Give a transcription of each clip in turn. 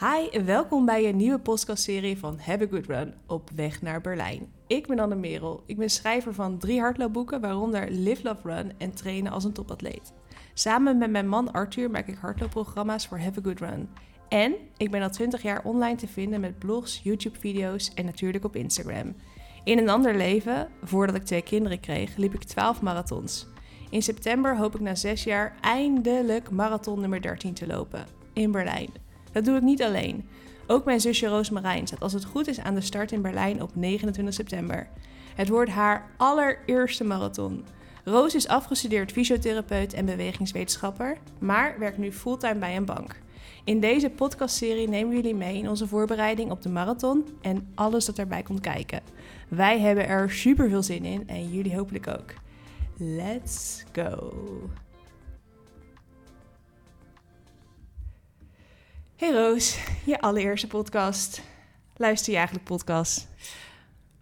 Hi en welkom bij een nieuwe podcastserie van Have a Good Run op weg naar Berlijn. Ik ben Anne Merel. Ik ben schrijver van drie hardloopboeken, waaronder Live, Love, Run en Trainen als een topatleet. Samen met mijn man Arthur maak ik hardloopprogramma's voor Have a Good Run. En ik ben al 20 jaar online te vinden met blogs, YouTube-video's en natuurlijk op Instagram. In een ander leven, voordat ik twee kinderen kreeg, liep ik 12 marathons. In september hoop ik na zes jaar eindelijk marathon nummer 13 te lopen in Berlijn. Dat doe ik niet alleen. Ook mijn zusje Roos Marijn staat als het goed is aan de start in Berlijn op 29 september. Het wordt haar allereerste marathon. Roos is afgestudeerd fysiotherapeut en bewegingswetenschapper, maar werkt nu fulltime bij een bank. In deze podcastserie nemen we jullie mee in onze voorbereiding op de marathon en alles dat erbij komt kijken. Wij hebben er super veel zin in en jullie hopelijk ook. Let's go! Hey Roos, je allereerste podcast. Luister je eigenlijk podcast?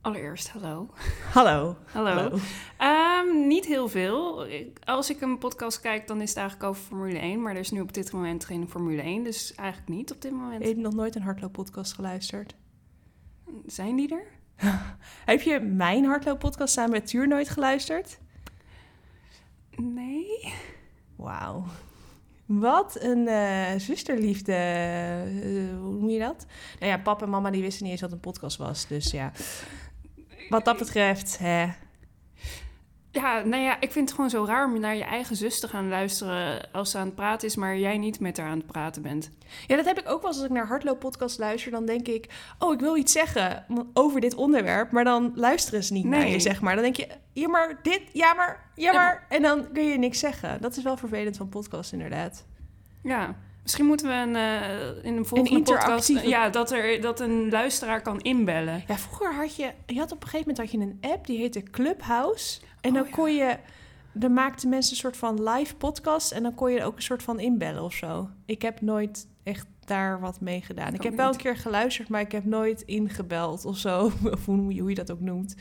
Allereerst, hallo. Hallo. Hallo. Ehm, niet heel veel. Als ik een podcast kijk, dan is het eigenlijk over Formule 1. Maar er is nu op dit moment geen Formule 1, dus eigenlijk niet op dit moment. Heb nog nooit een hardlooppodcast geluisterd. Zijn die er? Heb je mijn hardlooppodcast samen met Tuur nooit geluisterd? Nee. Wauw. Wat een eh, zusterliefde. eh, hoe noem je dat? Nou ja, papa en mama die wisten niet eens wat een podcast was. Dus ja, wat dat betreft, hè. Ja, nou ja, ik vind het gewoon zo raar om naar je eigen zus te gaan luisteren als ze aan het praten is, maar jij niet met haar aan het praten bent. Ja, dat heb ik ook wel eens als ik naar hardlooppodcast luister. Dan denk ik, oh, ik wil iets zeggen over dit onderwerp. Maar dan luisteren ze niet naar je, zeg maar. Dan denk je, ja, maar dit, ja, maar, ja, maar. En dan kun je niks zeggen. Dat is wel vervelend van podcast, inderdaad. Ja. Misschien moeten we een, eh, in een volgende podcast... interactieve- Ja, dat, er, dat een luisteraar kan inbellen. Ja, vroeger had je, je had op een gegeven moment had je een app die heette Clubhouse. En dan Oh, ja. kon je, dan maakten mensen een soort van live podcast en dan kon je ook een soort van inbellen of zo. Ik heb nooit echt daar wat mee gedaan. Ik, Ik heb wel een keer geluisterd, maar ik heb nooit ingebeld of zo. Of hoe, hoe je dat ook noemt.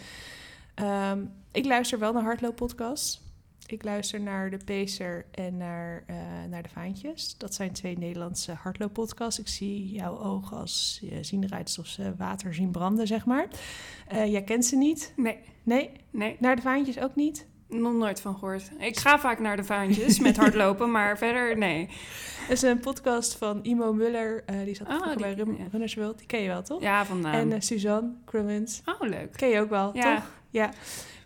Ehm, ik luister wel naar hardlooppodcasts. Ik luister naar de Pacer en naar, eh, naar de Vaantjes. Dat zijn twee Nederlandse hardlooppodcasts. Ik zie jouw ogen als je zien eruit alsof ze water zien branden, zeg maar. Eh, jij kent ze niet? Nee, Nee? nee. Naar de Vaantjes ook niet? Nog nooit van gehoord. Ik ga vaak naar de vaantjes met hardlopen, maar verder nee. Dat is een podcast van Imo Muller. eh, die zat vroeger die- bij Rum- ja. Runners World. Die ken je wel, toch? Ja, van naam. En eh, Suzanne Crummins. oh, leuk. Ken je ook wel, Ja. toch? Ja.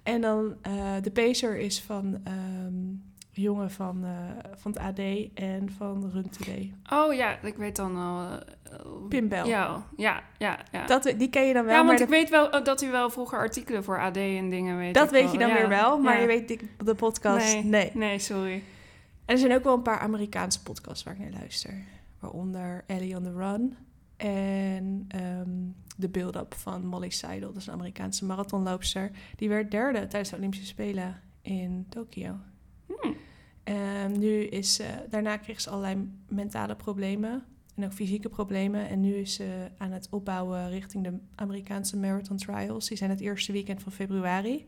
En dan eh, de Pacer is van ehm jongen van, eh, van het AD en van Run Today. Oh ja, ik weet dan al. eh, eh, Pim Bel. Ja, ja, ja. Ja, Dat, die ken je dan wel, ja maar want de- ik weet wel dat u wel vroeger artikelen voor AD en dingen weet. dat weet je dan Ja, weer wel. Maar ja. je weet de, de podcast, Nee. nee. Nee, sorry. En er zijn ook wel een paar Amerikaanse podcasts waar ik naar luister. Waaronder Ellie on the Run en ehm, de build-up van Molly Seidel. Dat is een Amerikaanse marathonloopster. Die werd derde tijdens de Olympische Spelen in Tokio. Hm. Ehm, nu is ze, daarna kreeg ze allerlei mentale problemen en ook fysieke problemen. En nu is ze aan het opbouwen richting de Amerikaanse Marathon Trials. Die zijn het eerste weekend van februari.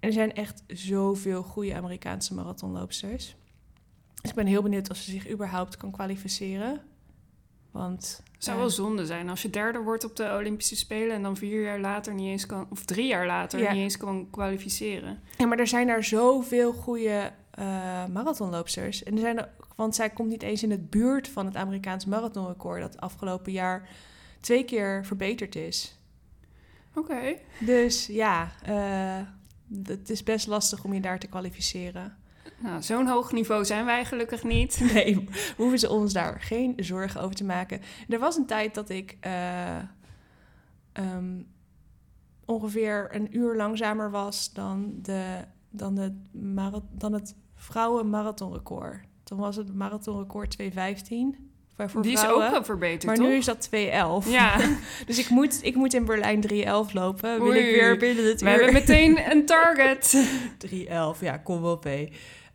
En er zijn echt zoveel goede Amerikaanse marathonloopsters. Dus ik ben heel benieuwd of ze zich überhaupt kan kwalificeren. Want Het zou wel zonde zijn als je derde wordt op de Olympische Spelen en dan vier jaar later niet eens kan, of drie jaar later Ja. niet eens kan kwalificeren. Ja, maar er zijn daar zoveel goede eh marathonloopsters. En er zijn er, want zij komt niet eens in het buurt van het Amerikaans marathonrecord... dat afgelopen jaar twee keer verbeterd is. Oké. Dus ja, eh, het is best lastig om je daar te kwalificeren. Nou, zo'n hoog niveau zijn wij gelukkig niet. Nee, hoeven ze ons daar geen zorgen over te maken. Er was een tijd dat ik eh, ehm, ongeveer een uur langzamer was dan, de, dan, de dan het vrouwenmarathonrecord. Toen was het marathonrecord 2.15 voor Die is ook wel verbeterd, maar toch? nu is dat 2.11. Ja, Dus ik moet, ik moet in Berlijn 3.11 lopen. Wil Oei. ik weer binnen het we uur... hebben meteen een target. 311, ja, kom wel P.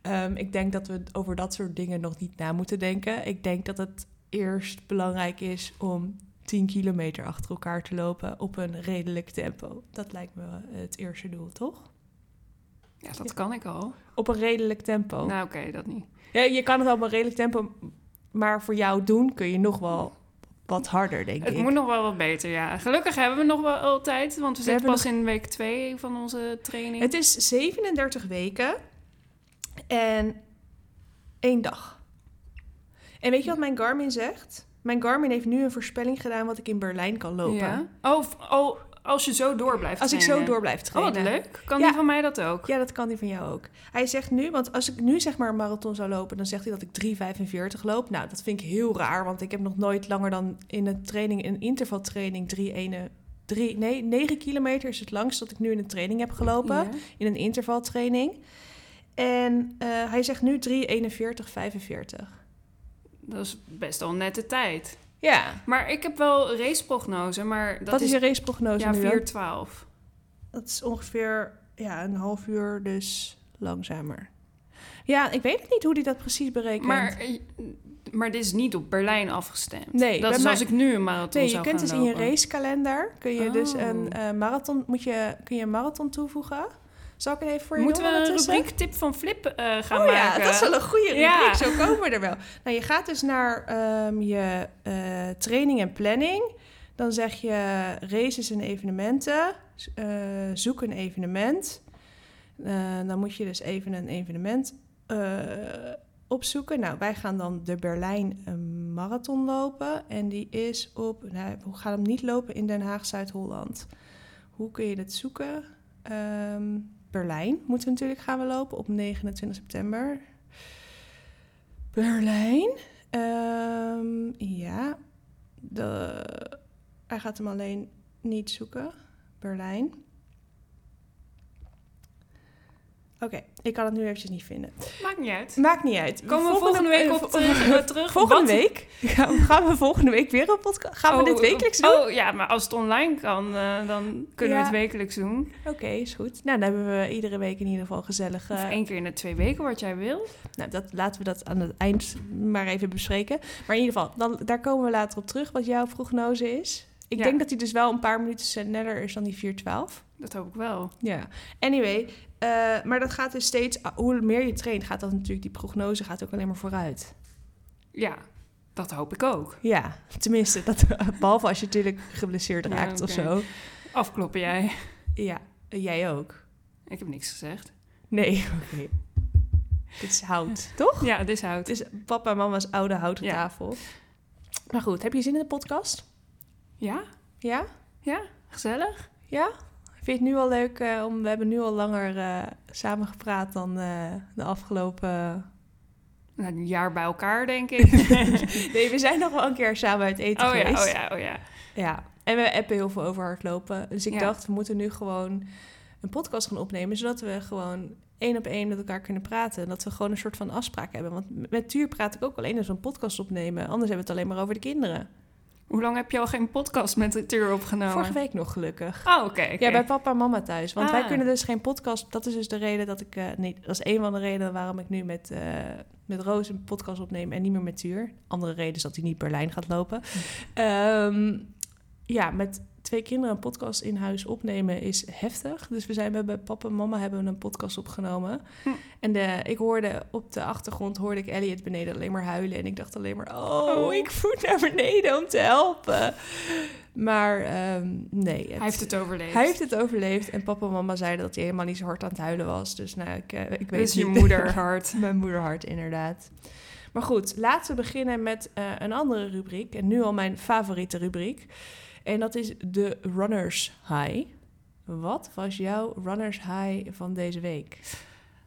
Ehm, ik denk dat we over dat soort dingen nog niet na moeten denken. Ik denk dat het eerst belangrijk is om 10 kilometer achter elkaar te lopen op een redelijk tempo. Dat lijkt me het eerste doel, toch? Ja, dat kan ik al. Op een redelijk tempo. Nou, oké, dat niet. Ja, je kan het op een redelijk tempo, maar voor jou doen kun je nog wel wat harder, denk Het ik. moet nog wel wat beter, ja. Gelukkig hebben we nog wel altijd, want we, We zitten pas in week 2 van onze training. Het is 37 weken en één dag. En weet je wat mijn Garmin zegt? Mijn Garmin heeft nu een voorspelling gedaan wat ik in Berlijn kan lopen. Ja. Oh, oh, als je zo door blijft Als ik zo door blijf Oh, trainen. wat leuk. Kan Ja. die van mij dat ook? Ja, dat kan die van jou ook. Hij zegt nu, want als ik nu zeg maar een marathon zou lopen, dan zegt hij dat ik 3,45 loop. Nou, dat vind ik heel raar, want ik heb nog nooit langer dan in een training, een intervaltraining, 3, 1, 3, nee, 9 kilometer is het langst dat ik nu in een training heb gelopen. Ja. In een intervaltraining. En eh, hij zegt nu 3,41, 45. Dat is best wel een nette tijd. Ja, Maar ik heb wel raceprognose, maar dat wat is je raceprognose ja, nu dan? 412. Dat is ongeveer ja, een half uur, dus langzamer. Ja, ik weet het niet hoe hij dat precies berekent. Maar, eh, maar dit is niet op Berlijn afgestemd. Nee, dat is als ik nu een marathon Nee, je kunt dus in je racekalender kun je dus Oh. een eh, marathon moet je kun je een marathon toevoegen. Zal ik het even voor je Moeten doen we een rubriek tip van Flip eh, gaan oh maken? ja, dat is wel een goede rubriek. Ja. Zo komen we er wel. Nou, je gaat dus naar ehm, je eh, training en planning. Dan zeg je races en evenementen. Eh, zoek een evenement. Dan moet je dus even een evenement opzoeken. Nou, wij gaan dan de Berlijn marathon lopen. En die is op... Nou, we gaan hem niet lopen in Den Haag, Zuid-Holland. Hoe kun je dat zoeken? Ehm, Berlijn moeten we natuurlijk gaan we lopen op 29 september. Berlijn. Ehm, ja. De, hij gaat hem alleen niet zoeken. Berlijn. Oké, ik kan het nu eventjes niet vinden. Maakt niet uit. Maakt niet uit. Komen we volgende week op terug? eh, terug? Volgende Wat? week gaan we, gaan we volgende week weer een podcast. Gaan we Oh, dit wekelijks doen? Oh ja, maar als het online kan, eh, dan kunnen Ja. we het wekelijks doen. Oké, is goed. Nou, dan hebben we iedere week in ieder geval gezellig. Of eh, één keer in de twee weken, wat jij wil. Nou, dat, laten we dat aan het eind maar even bespreken. Maar in ieder geval, dan, daar komen we later op terug wat jouw prognose is. Ik Ja. denk dat hij dus wel een paar minuten sneller is dan die 412. Dat hoop ik wel. Ja. Anyway, eh, maar dat gaat dus steeds... Hoe meer je traint, gaat dat natuurlijk... Die prognose gaat ook alleen maar vooruit. Ja, dat hoop ik ook. Ja, tenminste. Dat, behalve als je natuurlijk geblesseerd Ja, raakt of zo. Afkloppen jij. Ja, jij ook. Ik heb niks gezegd. Nee, oké. Dit is hout, toch? Ja, dit is hout. Het is papa en mama's oude houten Ja. tafel. Maar goed, heb je zin in de podcast? Ja? Ja? Ja? Gezellig? Ja? Vind je het nu al leuk eh, om... We hebben nu al langer eh, samen gepraat dan eh, de afgelopen... Nou, een jaar bij elkaar, denk ik. nee, we zijn nog wel een keer samen uit eten oh ja, oh ja, oh ja. Ja. En we appen heel veel over hardlopen. Dus ik Ja. dacht, we moeten nu gewoon een podcast gaan opnemen... zodat we gewoon één op één met elkaar kunnen praten. En dat we gewoon een soort van afspraak hebben. Want met Tuur praat ik ook alleen als we een podcast opnemen. Anders hebben we het alleen maar over de kinderen. Hoe lang heb je al geen podcast met de Tuur opgenomen? Vorige week nog gelukkig. Oh, oké. Ja, bij papa en mama thuis. Want wij Ah. kunnen dus geen podcast. Dat is dus de reden dat ik. eh, nee, dat is een van de redenen waarom ik nu met, eh, met Roos een podcast opneem en niet meer met Tuur. Andere reden is dat hij niet Berlijn gaat lopen. Ehm, ja, met twee kinderen een podcast in huis opnemen is heftig. Dus we zijn bij papa en mama hebben een podcast opgenomen. Hm. En de, ik hoorde op de achtergrond hoorde ik Elliot beneden alleen maar huilen. En ik dacht alleen maar, oh, Oh. ik voet naar beneden om te helpen. Maar ehm, nee. Hij heeft het overleefd. Hij heeft het overleefd en papa en mama zeiden dat hij helemaal niet zo hard aan het huilen was. Dus nou, ik, eh, ik weet Dus je niet. moederhart. Mijn moederhart, inderdaad. Maar goed, laten we beginnen met eh, een andere rubriek. En nu al mijn favoriete rubriek. En dat is de Runners High. Wat was jouw Runners High van deze week?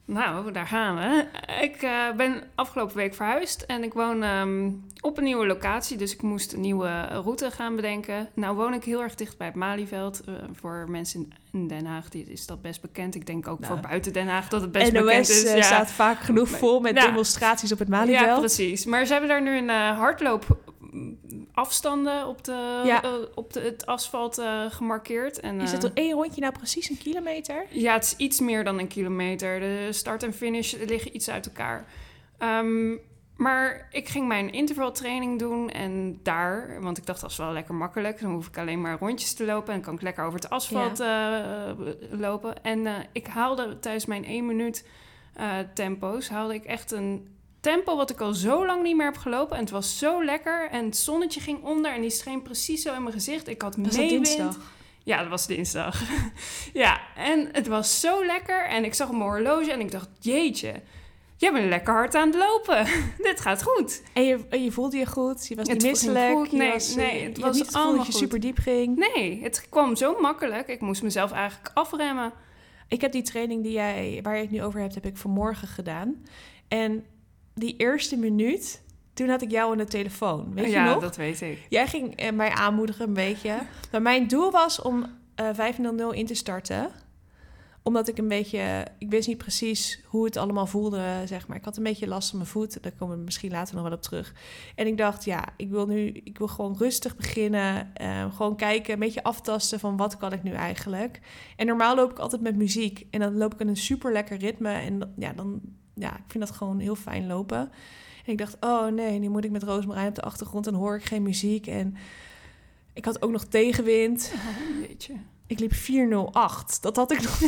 Nou, daar gaan we. Ik eh, ben afgelopen week verhuisd en ik woon ehm, op een nieuwe locatie. Dus ik moest een nieuwe route gaan bedenken. Nou woon ik heel erg dicht bij het Malieveld. Eh, voor mensen in- Den Haag die, is dat best bekend. Ik denk ook Nou, voor buiten Den Haag dat het best bekend is. eh, staat vaak genoeg vol met Ja. demonstraties op het Ja, Malieveld. precies. Maar ze hebben daar nu een hardloop afstanden op, de, Ja. eh, op de, het asfalt eh, gemarkeerd. En, is het eh, er één rondje nou precies een kilometer? Ja, het is iets meer dan een kilometer. De start en finish liggen iets uit elkaar. Ehm, maar ik ging mijn intervaltraining doen en daar, want ik dacht dat is wel lekker makkelijk. Dan hoef ik alleen maar rondjes te lopen en kan ik lekker over het asfalt lopen. En ik haalde tijdens mijn één minuut tempo's, haalde ik echt een tempo wat ik al zo lang niet meer heb gelopen. En het was zo lekker. En het zonnetje ging onder en die scheen precies zo in mijn gezicht. Ik had Was meewind. dinsdag? Ja, dat was dinsdag. ja, en het was zo lekker. En ik zag op mijn horloge en ik dacht, jeetje, jij bent lekker hard aan het lopen. Dit gaat goed. En je, en je voelde je goed, je was Het niet ging misselijk. goed. Nee, was, nee, het was niet het allemaal dat je goed. super diep ging. Nee, het kwam zo makkelijk. Ik moest mezelf eigenlijk afremmen. Ik heb die training die jij, waar je het nu over hebt, heb ik vanmorgen gedaan. En die eerste minuut, toen had ik jou aan de telefoon. Weet ja, je nog? dat weet ik. Jij ging eh, mij aanmoedigen een beetje. Maar mijn doel was om eh 5.00 in te starten. Omdat ik een beetje... Ik wist niet precies hoe het allemaal voelde, zeg maar. Ik had een beetje last van mijn voet. Daar komen we misschien later nog wel op terug. En ik dacht, ja, ik wil nu... Ik wil gewoon rustig beginnen. eh, gewoon kijken, een beetje aftasten van wat kan ik nu eigenlijk. En normaal loop ik altijd met muziek. En dan loop ik in een super lekker ritme. En ja, dan... Ja, ik vind dat gewoon heel fijn lopen. En ik dacht, oh nee, nu moet ik met Roosmarijn op de achtergrond... en hoor ik geen muziek en... Ik had ook nog tegenwind. Oh. Ik liep 408. Dat had ik nog.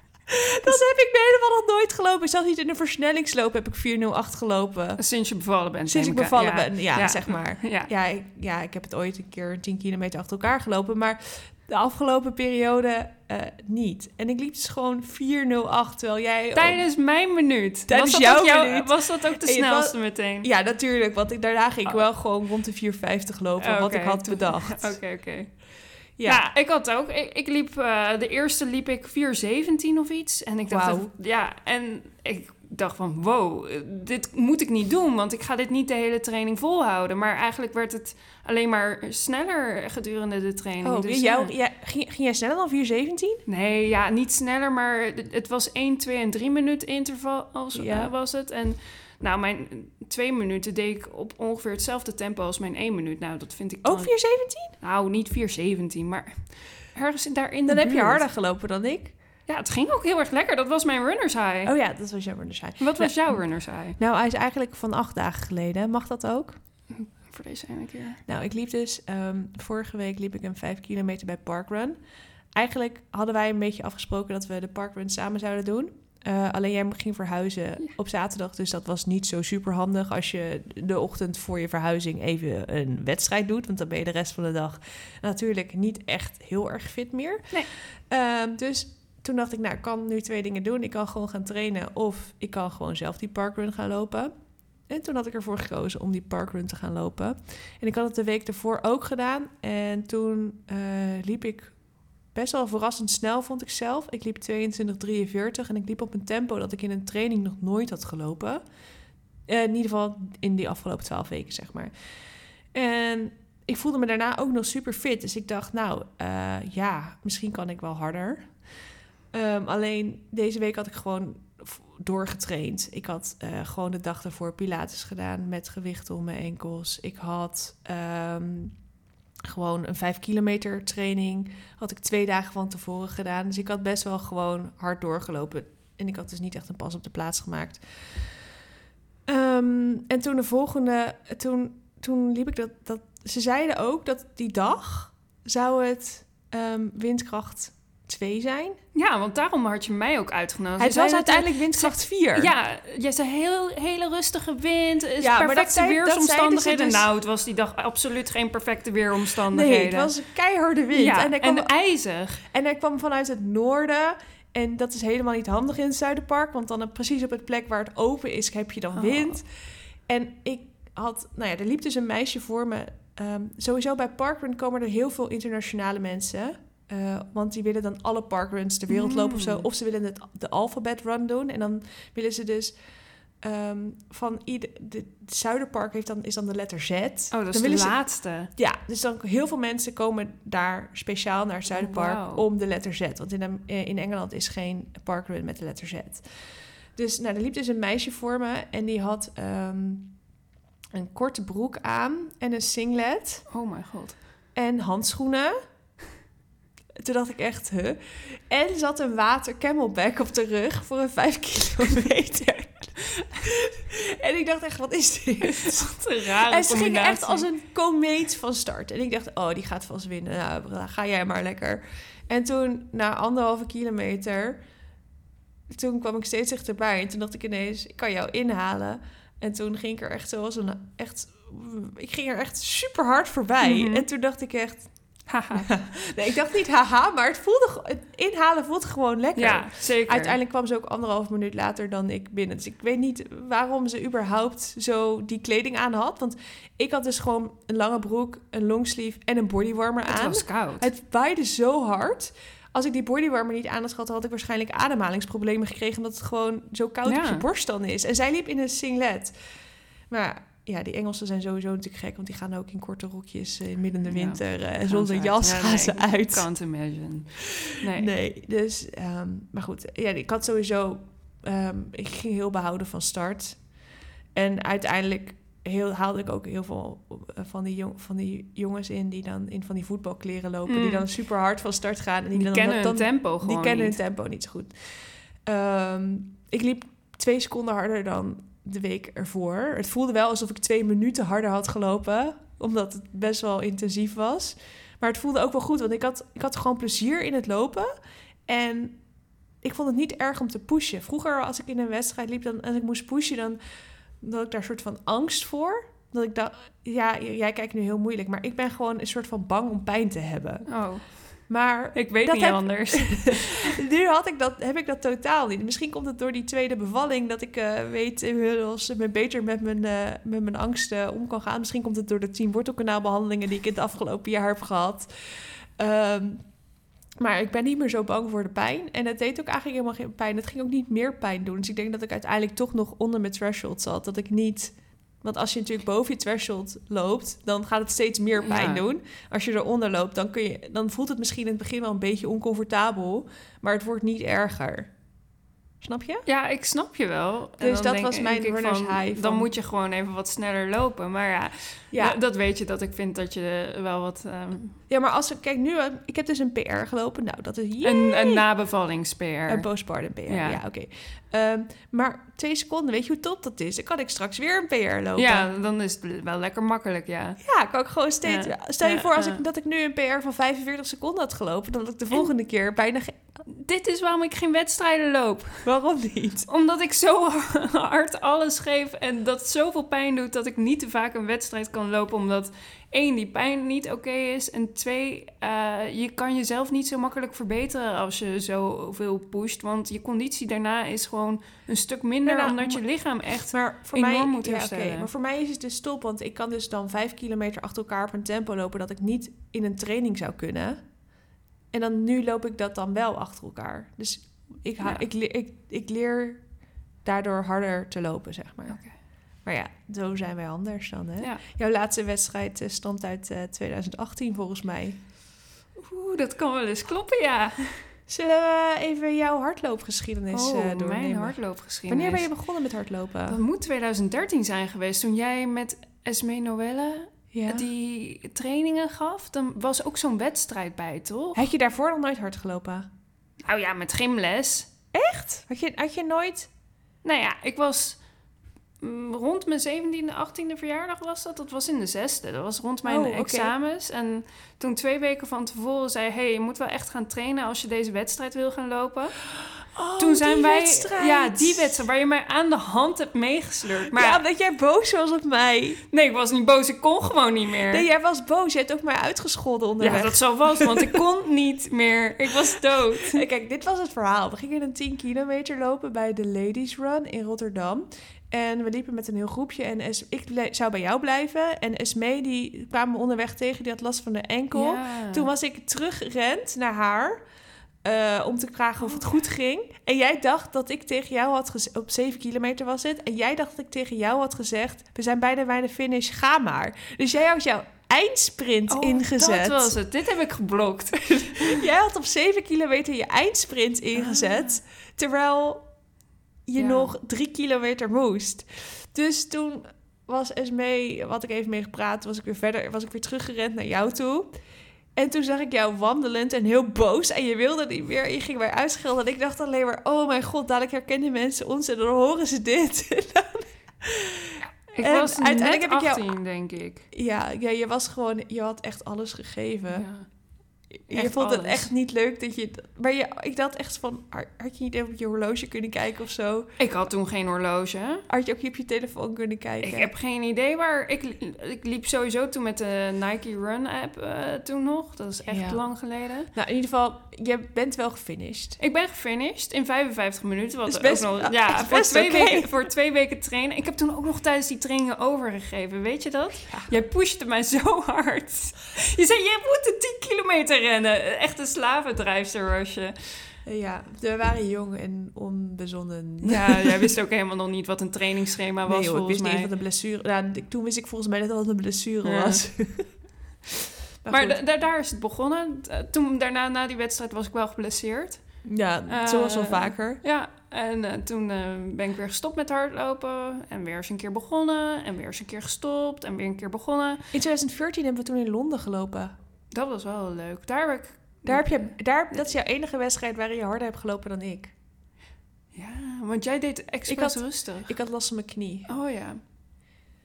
dat heb ik helemaal nog nooit gelopen. Zelfs niet in een versnellingsloop heb ik 408 gelopen. Sinds je bevallen bent. Sinds ik bevallen Ja. ben, ja, Ja. zeg maar. Ja. Ja ik, ja, ik heb het ooit een keer 10 kilometer achter elkaar gelopen. Maar de afgelopen periode eh, niet. En ik liep dus gewoon 408, terwijl jij... Tijdens mijn minuut. Tijdens was dat jouw minuut. Was dat ook de snelste meteen? Ja, natuurlijk. Want ik, daarna ging ik Oh. wel gewoon rond de 450 lopen, wat ik had toen- bedacht. Oké, oké. Ja. Ja. ik had ook. Ik, ik liep, eh, de eerste liep ik 417 of iets. En ik dacht, ja, en ik dacht van, wow, eh, dit moet ik niet doen, want ik ga dit niet de hele training volhouden. Maar eigenlijk werd het alleen maar sneller gedurende de training. Oh, Dus, jou, ja. ja, ging, ging jij sneller dan 417? Nee, ja, niet sneller, maar het- was 1, 2 en 3 minuten interval als, Ja. eh, was het. En nou, mijn twee minuten deed ik op ongeveer hetzelfde tempo als mijn 1 minuut. Nou, dat vind ik dan... Ook 417? Nou, niet 417, maar ergens daarin Dan heb je harder gelopen dan ik. Ja, het ging ook heel erg lekker. Dat was mijn runners high. Oh ja, dat was jammer dus hij. Wat was jouw runners high Nou, hij is eigenlijk van acht dagen geleden. Mag dat ook? voor deze ene keer? Nou, ik liep dus... ehm, vorige week liep ik een vijf kilometer bij Parkrun. Eigenlijk hadden wij een beetje afgesproken dat we de Parkrun samen zouden doen. Eh, alleen jij ging verhuizen op zaterdag, dus dat was niet zo super handig als je de ochtend voor je verhuizing even een wedstrijd doet. Want dan ben je de rest van de dag natuurlijk niet echt heel erg fit meer. Nee. Ehm, dus toen dacht ik, nou, ik kan nu twee dingen doen. Ik kan gewoon gaan trainen of ik kan gewoon zelf die parkrun gaan lopen. En toen had ik ervoor gekozen om die parkrun te gaan lopen. En ik had het de week ervoor ook gedaan. En toen eh, liep ik best wel verrassend snel, vond ik zelf. Ik liep 22,43 en ik liep op een tempo dat ik in een training nog nooit had gelopen. Eh, in ieder geval in die afgelopen 12 weken, zeg maar. En ik voelde me daarna ook nog super fit. Dus ik dacht, nou eh, ja, misschien kan ik wel harder. Ehm, alleen deze week had ik gewoon doorgetraind. Ik had eh, gewoon de dag ervoor Pilates gedaan met gewichten om mijn enkels. Ik had ehm, gewoon een 5 kilometer training. Had ik twee dagen van tevoren gedaan. Dus ik had best wel gewoon hard doorgelopen. En ik had dus niet echt een pas op de plaats gemaakt. Ehm, en toen de volgende, toen, toen liep ik dat, dat. Ze zeiden ook dat die dag zou het ehm, windkracht 2 zijn. Ja, want daarom had je mij ook uitgenodigd. Het Je was uiteindelijk windkracht 4. Ja, je zei heel, hele rustige wind, is Ja, perfecte dat weersomstandigheden. dus- Nou, het was die dag absoluut geen perfecte Nee, weeromstandigheden. het was een keiharde wind. ja, en, en, hij kwam, ijzig. en hij kwam vanuit het noorden. En dat is helemaal niet handig in het Zuiderpark. Want dan precies op het plek waar het open is, heb je dan Oh. wind. En ik had... Nou ja, er liep dus een meisje voor me. Ehm, sowieso bij parkrun komen er heel veel internationale mensen. Eh, want die willen dan alle parkruns ter wereld lopen of zo. Mm. Of ze willen het, de alphabet run doen. En dan willen ze dus... ehm, van ieder, de, Zuiderpark heeft dan, is dan de letter Z. Oh, dat Dan is de ze- laatste. ja, dus dan heel veel mensen komen daar speciaal naar het Zuiderpark wauw. om de letter Z. Want in, eh, in Engeland is geen parkrun met de letter Z. Dus nou, er liep dus een meisje voor me en die had ehm, een korte broek aan en een singlet Oh mijn god. en handschoenen. Toen dacht ik echt, huh? En had een water camelback op de rug voor een 5 kilometer. en ik dacht echt, wat is dit? Wat een rare En ze ging echt als een komeet van start. En ik dacht, oh, die gaat vast winnen. Nou, ga jij maar lekker. En toen, na anderhalve kilometer... Toen kwam ik steeds dichterbij. En toen dacht ik ineens, ik kan jou inhalen. En toen ging ik er echt zoals een... Echt, ik ging er echt super hard voorbij. Mhm. En toen dacht ik echt... Haha. Nee, ik dacht niet haha, maar het voelde... Het inhalen voelt gewoon lekker. Ja, zeker. Uiteindelijk kwam ze ook anderhalf minuut later dan ik binnen. Dus ik weet niet waarom ze überhaupt zo die kleding aan had. Want ik had dus gewoon een lange broek, een longsleeve en een bodywarmer Het aan. was koud. Het waaide zo hard. Als ik die bodywarmer niet aan had gehad, had ik waarschijnlijk ademhalingsproblemen gekregen. Omdat het gewoon zo koud Ja. op je borst dan is. En zij liep in een singlet. Maar ja, die Engelsen zijn sowieso natuurlijk gek. Want die gaan ook in korte rokjes eh, midden in de Ja, winter. eh, gaan zonder uit. jas Ja, gaan nee, ze uit. Can't imagine. Nee. Nee, dus, ehm, maar goed. Ja, ik had sowieso, ehm, ik ging heel behouden van start. En uiteindelijk heel, haalde ik ook heel veel eh, van die, jong, van die jongens in die dan in van die voetbalkleren lopen. Die Mm. dan super hard van start gaan. En die, Die dan, kennen dan, hun tempo Die gewoon kennen niet. hun tempo niet zo goed. Ehm, ik liep twee seconden harder dan de week ervoor. Het voelde wel alsof ik twee minuten harder had gelopen. Omdat het best wel intensief was. Maar het voelde ook wel goed. Want ik had, ik had gewoon plezier in het lopen. En ik vond het niet erg om te pushen. Vroeger als ik in een wedstrijd liep dan, en ik moest pushen... dan had ik daar een soort van angst voor. Dat ik dacht, ja, jij kijkt nu heel moeilijk. Maar ik ben gewoon een soort van bang om pijn te hebben. Oh, Maar ik weet Dat niet heb- anders. nu had ik dat, heb ik dat totaal niet. Misschien komt het door die tweede bevalling dat ik eh, weet inmiddels me beter met mijn, eh, met mijn angsten om kan gaan. Misschien komt het door de tien wortelkanaalbehandelingen die ik het afgelopen jaar heb gehad. Ehm, maar ik ben niet meer zo bang voor de pijn. En het deed ook eigenlijk helemaal geen pijn. Het ging ook niet meer pijn doen. Dus ik denk dat ik uiteindelijk toch nog onder mijn threshold zat. Dat ik niet... Want als je natuurlijk boven je threshold loopt, dan gaat het steeds meer pijn Ja. doen. Als je eronder loopt, dan, kun je, dan voelt het misschien in het begin wel een beetje oncomfortabel. Maar het wordt niet erger. Snap je? Ja, ik snap je wel. Dus dat denk- was mijn runners van, high Dan moet je gewoon even wat sneller lopen. Maar ja, Ja, dat weet je dat ik vind dat je wel wat... ehm, ja maar als ik kijk nu, eh, ik heb dus een PR gelopen. Nou, dat is een, een nabevallings-PR. Een postpartum PR, ja, Ja. oké. Ehm, maar twee seconden, weet je hoe top dat is? Dan kan ik straks weer een PR lopen. Ja, dan is het wel lekker makkelijk, ja. Ja, kan ik gewoon steeds... Ja. Stel je Ja, voor als ik, dat ik nu een PR van 45 seconden had gelopen... dan had ik de volgende keer bijna geen... Dit is waarom ik geen wedstrijden loop. Waarom niet? Omdat ik zo hard alles geef en dat zoveel pijn doet dat ik niet te vaak een wedstrijd kan lopen. Omdat één, die pijn niet oké is. En twee, eh, je kan jezelf niet zo makkelijk verbeteren als je zoveel pusht. Want je conditie daarna is gewoon een stuk minder, Ja, nou, omdat je lichaam echt... Maar voor enorm mij, moet ja, herstellen. maar voor mij is het dus stop, want ik kan dus dan vijf kilometer achter elkaar op een tempo lopen dat ik niet in een training zou kunnen. En dan nu loop ik dat dan wel achter elkaar. Dus ik, Ja. ik, leer, ik, ik leer daardoor harder te lopen, zeg maar. Maar ja, zo zijn wij anders dan, hè? Ja. Jouw laatste wedstrijd eh, stamt uit eh, 2018, volgens mij. Oeh, dat kan wel eens kloppen, ja. Zullen we even jouw hardloopgeschiedenis oh, eh, doornemen? mijn hardloopgeschiedenis. Wanneer ben je begonnen met hardlopen? Dat moet 2013 zijn geweest, toen jij met Esme Noelle ja. die trainingen gaf. Dan was ook zo'n wedstrijd bij, toch? Had je daarvoor nog nooit hard gelopen? Nou ja, met gymles. Echt? Had je, had je nooit... Nou ja, ik was rond mijn 17e, 18e verjaardag was dat. Dat was in de zesde. Dat was rond mijn Oh, examens. En toen twee weken van tevoren zei... hey, je moet wel echt gaan trainen als je deze wedstrijd wil gaan lopen. Oh, toen zijn die wij... wedstrijd. Ja, die wedstrijd waar je mij aan de hand hebt meegesleurd. Maar ja, omdat jij boos was op mij. nee, ik was niet boos. Ik kon gewoon niet meer. Nee, jij was boos. Je hebt ook mij uitgescholden onderweg. ja, dat zou vast, want ik kon niet meer. Ik was dood. Kijk, dit was het verhaal. We gingen een 10 kilometer lopen bij de Ladies Run in Rotterdam. En we liepen met een heel groepje. En Es- ik zou bij jou blijven. En Esmee, die kwamen we onderweg tegen. Die had last van de enkel. Ja. Toen was ik teruggerend naar haar. eh, om te vragen of het goed ging. En jij dacht dat ik tegen jou had gezegd... Op 7 kilometer was het. En jij dacht dat ik tegen jou had gezegd... We zijn bijna bij de finish, ga maar. Dus jij had jouw eindsprint Oh, ingezet. Dat was het. Dit heb ik geblokt. Jij had op 7 kilometer je eindsprint ingezet. Terwijl je Ja. nog drie kilometer moest. Dus toen was Esmee, wat ik even mee gepraat, was ik weer verder, was ik weer teruggerend naar jou toe. En toen zag ik jou wandelend en heel boos. En je wilde niet meer. Je ging mij uitschelden. En ik dacht alleen maar, oh mijn god, dadelijk herkennen mensen ons. En dan horen ze dit. Ik En was uiteindelijk net heb ik jou- 18, denk ik. ja, ja, je was gewoon, je had echt alles gegeven. Ja. Je vond het alles. echt niet leuk dat je... Maar je, ik dacht echt van, had je niet even op je horloge kunnen kijken of zo? Ik had toen geen horloge. Had je ook niet op je telefoon kunnen kijken? Ik heb geen idee waar. Ik, ik liep sowieso toen met de Nike Run app eh, toen nog. Dat is echt Ja. lang geleden. Nou, in ieder geval, je bent wel gefinished. Ik ben gefinished in 55 minuten. Wat Is ook best- nog, ja, voor best twee, weken, voor twee weken trainen. Ik heb toen ook nog tijdens die trainingen overgegeven. Weet je dat? Ja. Jij pushte mij zo hard. Je zei, je moet de 10 kilometer rennen. Echt een slavendrijfster was je. Eh, Ja, we waren jong en onbezonnen. Ja, jij wist ook helemaal nog niet wat een trainingsschema was nee, joh, ik wist niet mij. wat een blessure... Nou, toen wist ik volgens mij net al wat een blessure Ja. was. Maar da- daar- is het begonnen. Eh, Toen, daarna, na die wedstrijd, was ik wel geblesseerd. Ja, Eh, zoals wel vaker. Ja, en eh, toen eh, ben ik weer gestopt met hardlopen. En weer eens een keer begonnen. En weer eens een keer gestopt. En weer een keer begonnen. In 2014 hebben we toen in Londen gelopen. Dat was wel leuk. Daar heb ik... Daar heb je, daar, dat is jouw enige wedstrijd waarin je harder hebt gelopen dan ik. Ja, want jij deed expres had- rustig. Ik had last van mijn knie. Oh ja.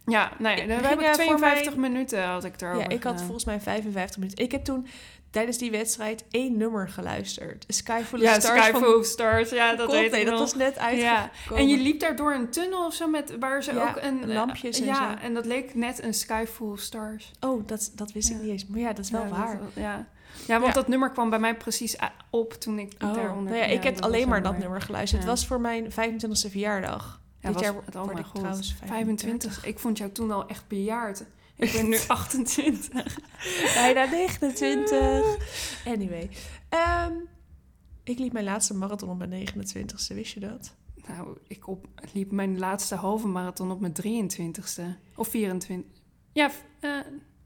Ja, nee, Ik daar ging, heb ik eh, voor 52 mijn- minuten had ik erover Ja, ik had gedaan. volgens mij 55 minuten. Ik heb toen tijdens die wedstrijd één nummer geluisterd. Sky Full of Ja, Stars Sky Full of Stars. Ja, dat Coldplay. weet ik Dat was net Ja, uitgekomen. En je liep daar door een tunnel of zo met waar ze Ja, ook een lampjes en ja, zo. en dat leek net een Sky Full of Stars. Oh, dat, dat wist ik Ja. niet eens. Maar ja, dat is wel Ja, waar. dat- ja. ja, want Ja. dat nummer kwam bij mij precies op toen ik Oh, daaronder... nou ja, ik heb alleen maar dat mooi. nummer geluisterd. Ja. Het was voor mijn 25e verjaardag. Ja, Dit was, jaar het, oh trouwens 25. Ik vond jou toen al echt bejaard. Ik ben nu 28. Bijna 29. Anyway. Ehm, ik liep mijn laatste marathon op mijn 29ste. Wist je dat? Nou, ik op, liep mijn laatste halve marathon op mijn 23ste. Of 24. Ja, eh,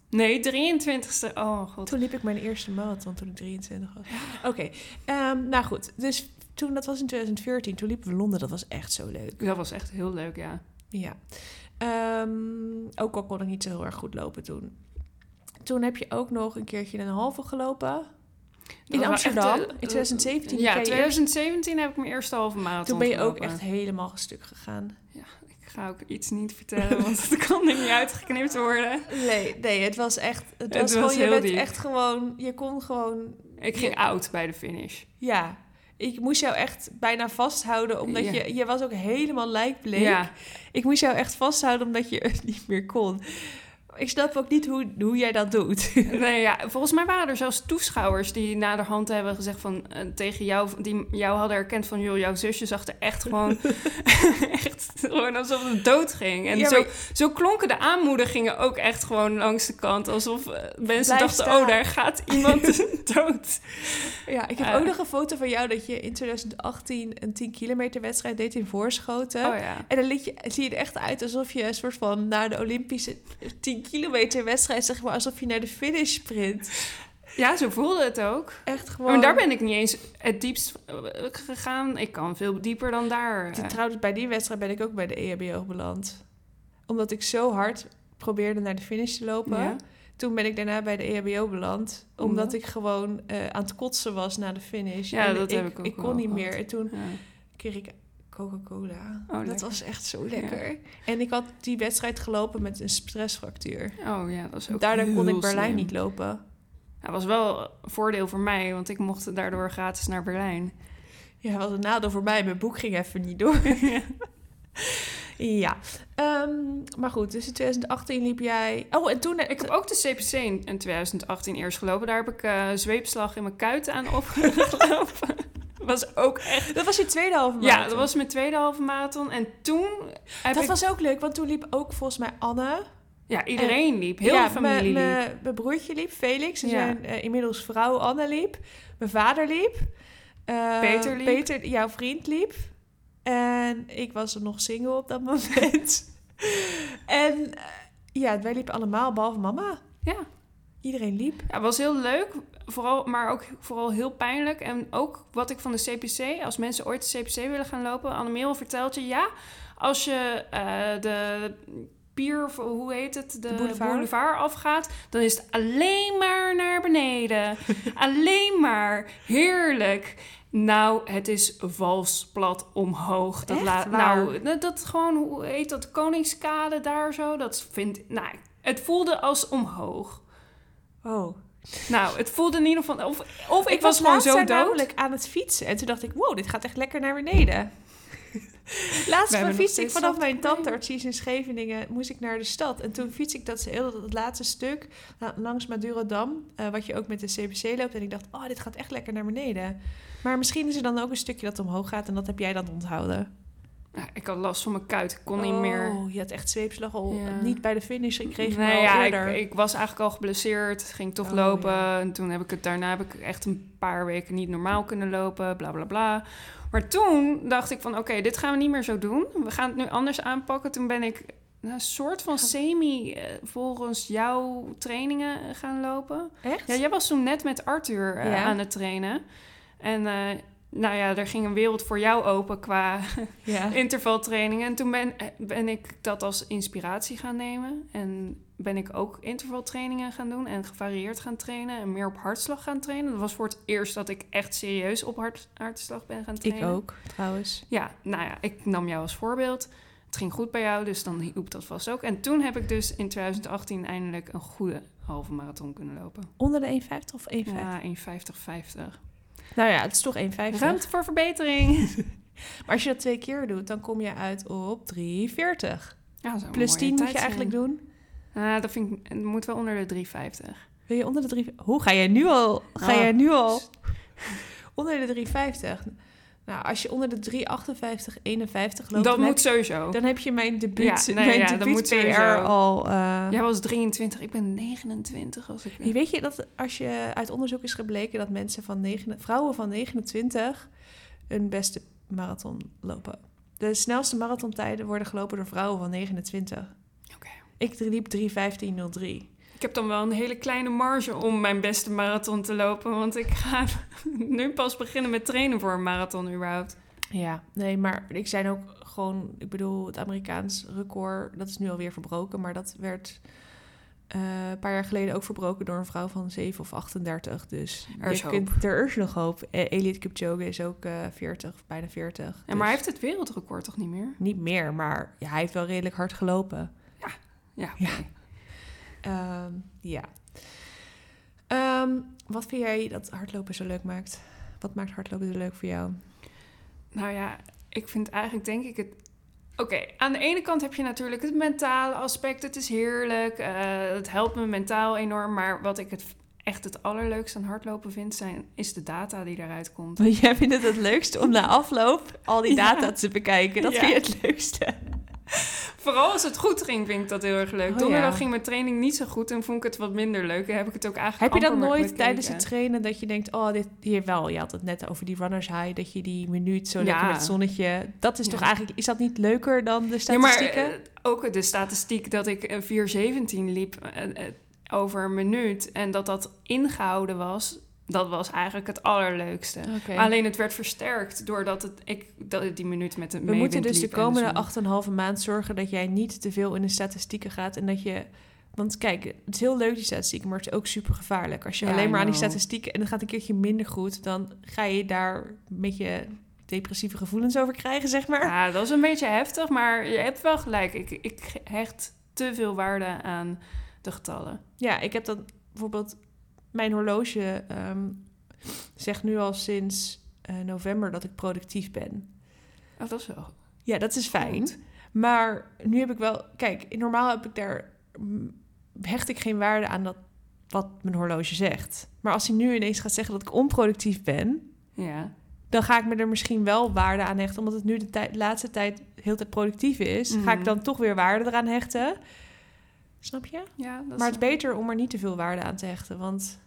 nee, 23ste. Oh god. Toen liep ik mijn eerste marathon toen ik 23 was. Oké, ehm, nou goed. Dus toen, dat was in 2014, toen liepen we Londen. Dat was echt zo leuk. Dat was echt heel leuk, ja. Ja. Ehm, ook al kon ik niet zo heel erg goed lopen toen. Toen heb je ook nog een keertje een halve gelopen. In Amsterdam, eh, in 2017. Ja, liep jij 2017 heb ik mijn eerste halve marathon Toen ben je ook echt helemaal gestuk gegaan. Ik ga ook iets niet vertellen, want het kan er niet uitgeknipt worden. Nee, nee, het was echt. Het, Het was, was gewoon, je bent diep. echt gewoon. Je kon gewoon. Ik ging oud bij de finish. Ja. Ik moest jou echt bijna vasthouden, omdat Ja. je, je was ook helemaal lijkbleek. Ja, Ik moest jou echt vasthouden, omdat je het niet meer kon. Ik snap ook niet hoe, hoe jij dat doet. nee, ja, volgens mij waren er zelfs toeschouwers die naderhand hebben gezegd van eh, tegen jou, die jou hadden herkend van joh, jouw zusje zag er echt gewoon, echt gewoon alsof het dood ging. En Ja, zo, maar- zo klonken de aanmoedigingen ook echt gewoon langs de kant, alsof eh, mensen Blijf dachten, staan. oh, daar gaat iemand dood. Ja, ik heb Eh. ook nog een foto van jou dat je in 2018 een 10 kilometer wedstrijd deed in Voorschoten. Oh ja. En dan liet je, zie je er echt uit alsof je een soort van naar de Olympische 10 kilometer wedstrijd, zeg maar, alsof je naar de finish sprint. Ja, zo voelde het ook. Echt gewoon. Maar daar ben ik niet eens het diepst eh, gegaan. Ik kan veel dieper dan daar. Trouwens, bij die wedstrijd ben ik ook bij de EHBO beland. Omdat ik zo hard probeerde naar de finish te lopen. Ja. Toen ben ik daarna bij de EHBO beland. Omdat Omdat? ik gewoon eh, aan het kotsen was na de finish. Ja, En dat ik, heb ik ook Ik kon niet meer. En toen Ja. kreeg ik Coca-Cola. Oh, dat lekker. was echt zo lekker. En ik had die wedstrijd gelopen met een stressfractuur. Oh ja, dat is ook Daardoor kon ik Berlijn slim. niet lopen. Dat was wel een voordeel voor mij, want ik mocht daardoor gratis naar Berlijn. Ja, wat een nadeel voor mij. Mijn boek ging even niet door. ja. Ehm, maar goed, dus in 2018 liep jij... Oh, en toen... Ik heb ook de CPC in, in 2018 eerst gelopen. Daar heb ik eh, zweepslag in mijn kuiten aan opgelopen. was ook echt... Dat was je tweede halve Ja, marathon. dat was mijn tweede halve marathon. En toen heb Dat ik... was ook leuk, want toen liep ook volgens mij Anne. Ja, iedereen liep. Heel ja, de familie mijn- liep. Mijn mijn broertje liep, Felix. En Ja. zijn eh, inmiddels vrouw Anne liep. Mijn vader liep. Eh, Peter liep. Peter, jouw vriend liep. En ik was er nog single op dat moment. en eh, ja, wij liepen allemaal, behalve mama. Ja. Iedereen liep. Ja, het was heel leuk, vooral, maar ook vooral heel pijnlijk. En ook wat ik van de CPC, als mensen ooit de CPC willen gaan lopen, Annemeel vertelt je, ja, als je eh, de pier, of hoe heet het, de, De boulevard. boulevard. afgaat, dan is het alleen maar naar beneden. alleen maar. Heerlijk. Nou, het is vals plat omhoog. Dat laat, nou, dat, dat gewoon, hoe heet dat, Koningskade daar zo? Dat vind nou, het voelde als omhoog. Oh, Nou, het voelde in ieder geval... Of, of ik, Ik was, gewoon zo dood. namelijk aan het fietsen. En toen dacht ik, wow, dit gaat echt lekker naar beneden. Laatst fiets ik vanaf mijn tandarts, in Scheveningen, moest ik naar de stad. En toen fiets ik dat heel het laatste stuk la- langs Madurodam, eh wat je ook met de CBC loopt. En ik dacht, oh, dit gaat echt lekker naar beneden. Maar misschien is er dan ook een stukje dat omhoog gaat en dat heb jij dan onthouden. Ik had last van mijn kuit. Ik kon niet meer... Oh, je had echt zweepslag al Ja. niet bij de finish gekregen, nee, maar al ja, ik, ik was eigenlijk al geblesseerd. Ging toch Oh, lopen. ja. En toen heb ik het daarna heb ik echt een paar weken niet normaal kunnen lopen. Bla bla bla. Maar toen dacht ik van oké, dit gaan we niet meer zo doen. We gaan het nu anders aanpakken. Toen ben ik nou, een soort van semi eh, volgens jouw trainingen gaan lopen. Echt? Ja, jij was toen net met Arthur eh, Ja. aan het trainen. En eh, nou ja, er ging een wereld voor jou open qua ja. intervaltrainingen. En toen ben, ben ik dat als inspiratie gaan nemen. En ben ik ook intervaltrainingen gaan doen en gevarieerd gaan trainen. En meer op hartslag gaan trainen. Dat was voor het eerst dat ik echt serieus op hart, hartslag ben gaan Ik trainen. ook, trouwens. Ja, nou ja, ik nam jou als voorbeeld. Het ging goed bij jou, dus dan hielp dat vast ook. En toen heb ik dus in 2018 eindelijk een goede halve marathon kunnen lopen. Onder de 1,50 of 1,50? Ja, 1,50-50. Nou ja, het is toch 1,50. Ruimte voor verbetering. Maar als je dat twee keer doet, dan kom je uit op 3,40. Ja, Plus mooie 10 moet je eigenlijk doen. Ah, dat vind ik, het moet wel onder de 3,50. Wil je onder de 3... Hoe ga jij nu al? Ga Oh. jij nu al? Onder de 3,50. Nou, als je onder de 3,58, 51 loopt, dat dan, moet sowieso. dan heb je mijn debuut, Ja, nee, mijn ja, dat debuut moet PR sowieso. al... eh, Jij was 23, ik ben 29 als ik... Weet je dat als je uit onderzoek is gebleken dat mensen van negen, vrouwen van 29 een beste marathon lopen? De snelste marathontijden worden gelopen door vrouwen van 29. Oké. Ik liep 3.15.03. Ik heb dan wel een hele kleine marge om mijn beste marathon te lopen. Want ik ga nu pas beginnen met trainen voor een marathon überhaupt. Ja, nee, maar ik zijn ook gewoon, ik bedoel, het Amerikaans record, dat is nu alweer verbroken, maar dat werd eh, een paar jaar geleden ook verbroken door een vrouw van 7 of 38. Dus Er is kunt, er is nog hoop. Eh, Elliot Kipchoge is ook eh 40, bijna 40. En Dus maar hij heeft het wereldrecord toch niet meer? Niet meer, maar ja, hij heeft wel redelijk hard gelopen. Ja, Ja. oké. Ehm, ja. Ehm, wat vind jij dat hardlopen zo leuk maakt? Wat maakt hardlopen zo leuk voor jou? Nou ja, ik vind eigenlijk denk ik het... Oké, aan de ene kant heb je natuurlijk het mentale aspect. Het is heerlijk. eh, het helpt me mentaal enorm. Maar wat ik het echt het allerleukste aan hardlopen vind... Zijn, is de data die daaruit komt. Want jij vindt het het leukste om na afloop al die Ja. data te bekijken. Dat Ja. vind je het leukste. Vooral als het goed ging, vind ik dat heel erg leuk. Oh, Donderdag ja. ging mijn training niet zo goed en vond ik het wat minder leuk. En heb ik het ook eigenlijk Heb je dat nooit tijdens het trainen dat je denkt, oh, dit hier wel. Je had het net over die runners high, dat je die minuut zo lekker Ja. met het zonnetje. Dat is toch eigenlijk, is dat niet leuker dan de Ja, maar statistieken? eh, ook de statistiek dat ik eh, 4.17 liep eh, eh, over een minuut en dat dat ingehouden was, dat was eigenlijk het allerleukste. Alleen het werd versterkt doordat het, ik, dat die minuut met de We moeten dus de komende zon. 8,5 maand zorgen dat jij niet te veel in de statistieken gaat en dat je. Want kijk, het is heel leuk die statistieken, maar het is ook super gevaarlijk. Als je Ja, alleen maar aan die statistieken en het gaat een keertje minder goed, dan ga je daar een beetje depressieve gevoelens over krijgen, zeg maar. Ja, dat is een beetje heftig, maar je hebt wel gelijk. Ik, ik hecht te veel waarde aan de getallen. Ja, ik heb dan bijvoorbeeld mijn horloge ehm, zegt nu al sinds eh, november dat ik productief ben. Oh, dat is wel Ja, dat is fijn. goed. Maar nu heb ik wel, kijk, normaal heb ik daar hecht ik geen waarde aan dat wat mijn horloge zegt. Maar als hij nu ineens gaat zeggen dat ik onproductief ben, Ja. dan ga ik me er misschien wel waarde aan hechten, omdat het nu de tijd, laatste tijd heel tijd productief is. Ga ik Mhm. dan toch weer waarde eraan hechten? Snap je? ja dat Maar het is beter om er niet te veel waarde aan te hechten, want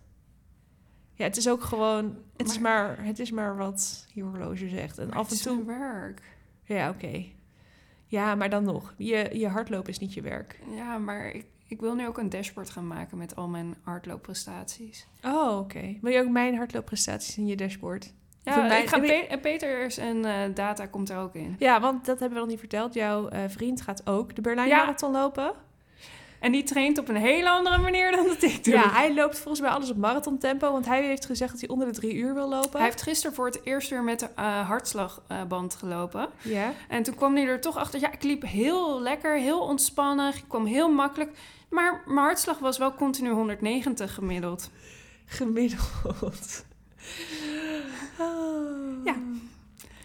ja, het is ook gewoon, het is maar, het is maar wat je horloge zegt. En af het en is toe, werk. ja, oké. Ja, maar dan nog, je, je hardlopen is niet je werk. Ja, maar ik, ik wil nu ook een dashboard gaan maken met al mijn hardloopprestaties. Oh, oké. Wil je ook mijn hardloopprestaties in je dashboard? Ja, mij- ik ga Pe- en Peters en eh, data komt er ook in. Ja, want dat hebben we nog niet verteld. Jouw eh, vriend gaat ook de Berlijn Ja. Marathon lopen. En die traint op een hele andere manier dan dat ik doe. Ja, hij loopt volgens mij alles op marathontempo, want hij heeft gezegd dat hij onder de drie uur wil lopen. Hij heeft gisteren voor het eerst weer met de eh, hartslagband gelopen. Ja. En toen kwam hij er toch achter. Ja, ik liep heel lekker, heel ontspannen. Ik kwam heel makkelijk. Maar mijn hartslag was wel continu 190 gemiddeld. Gemiddeld. Oh. Ja.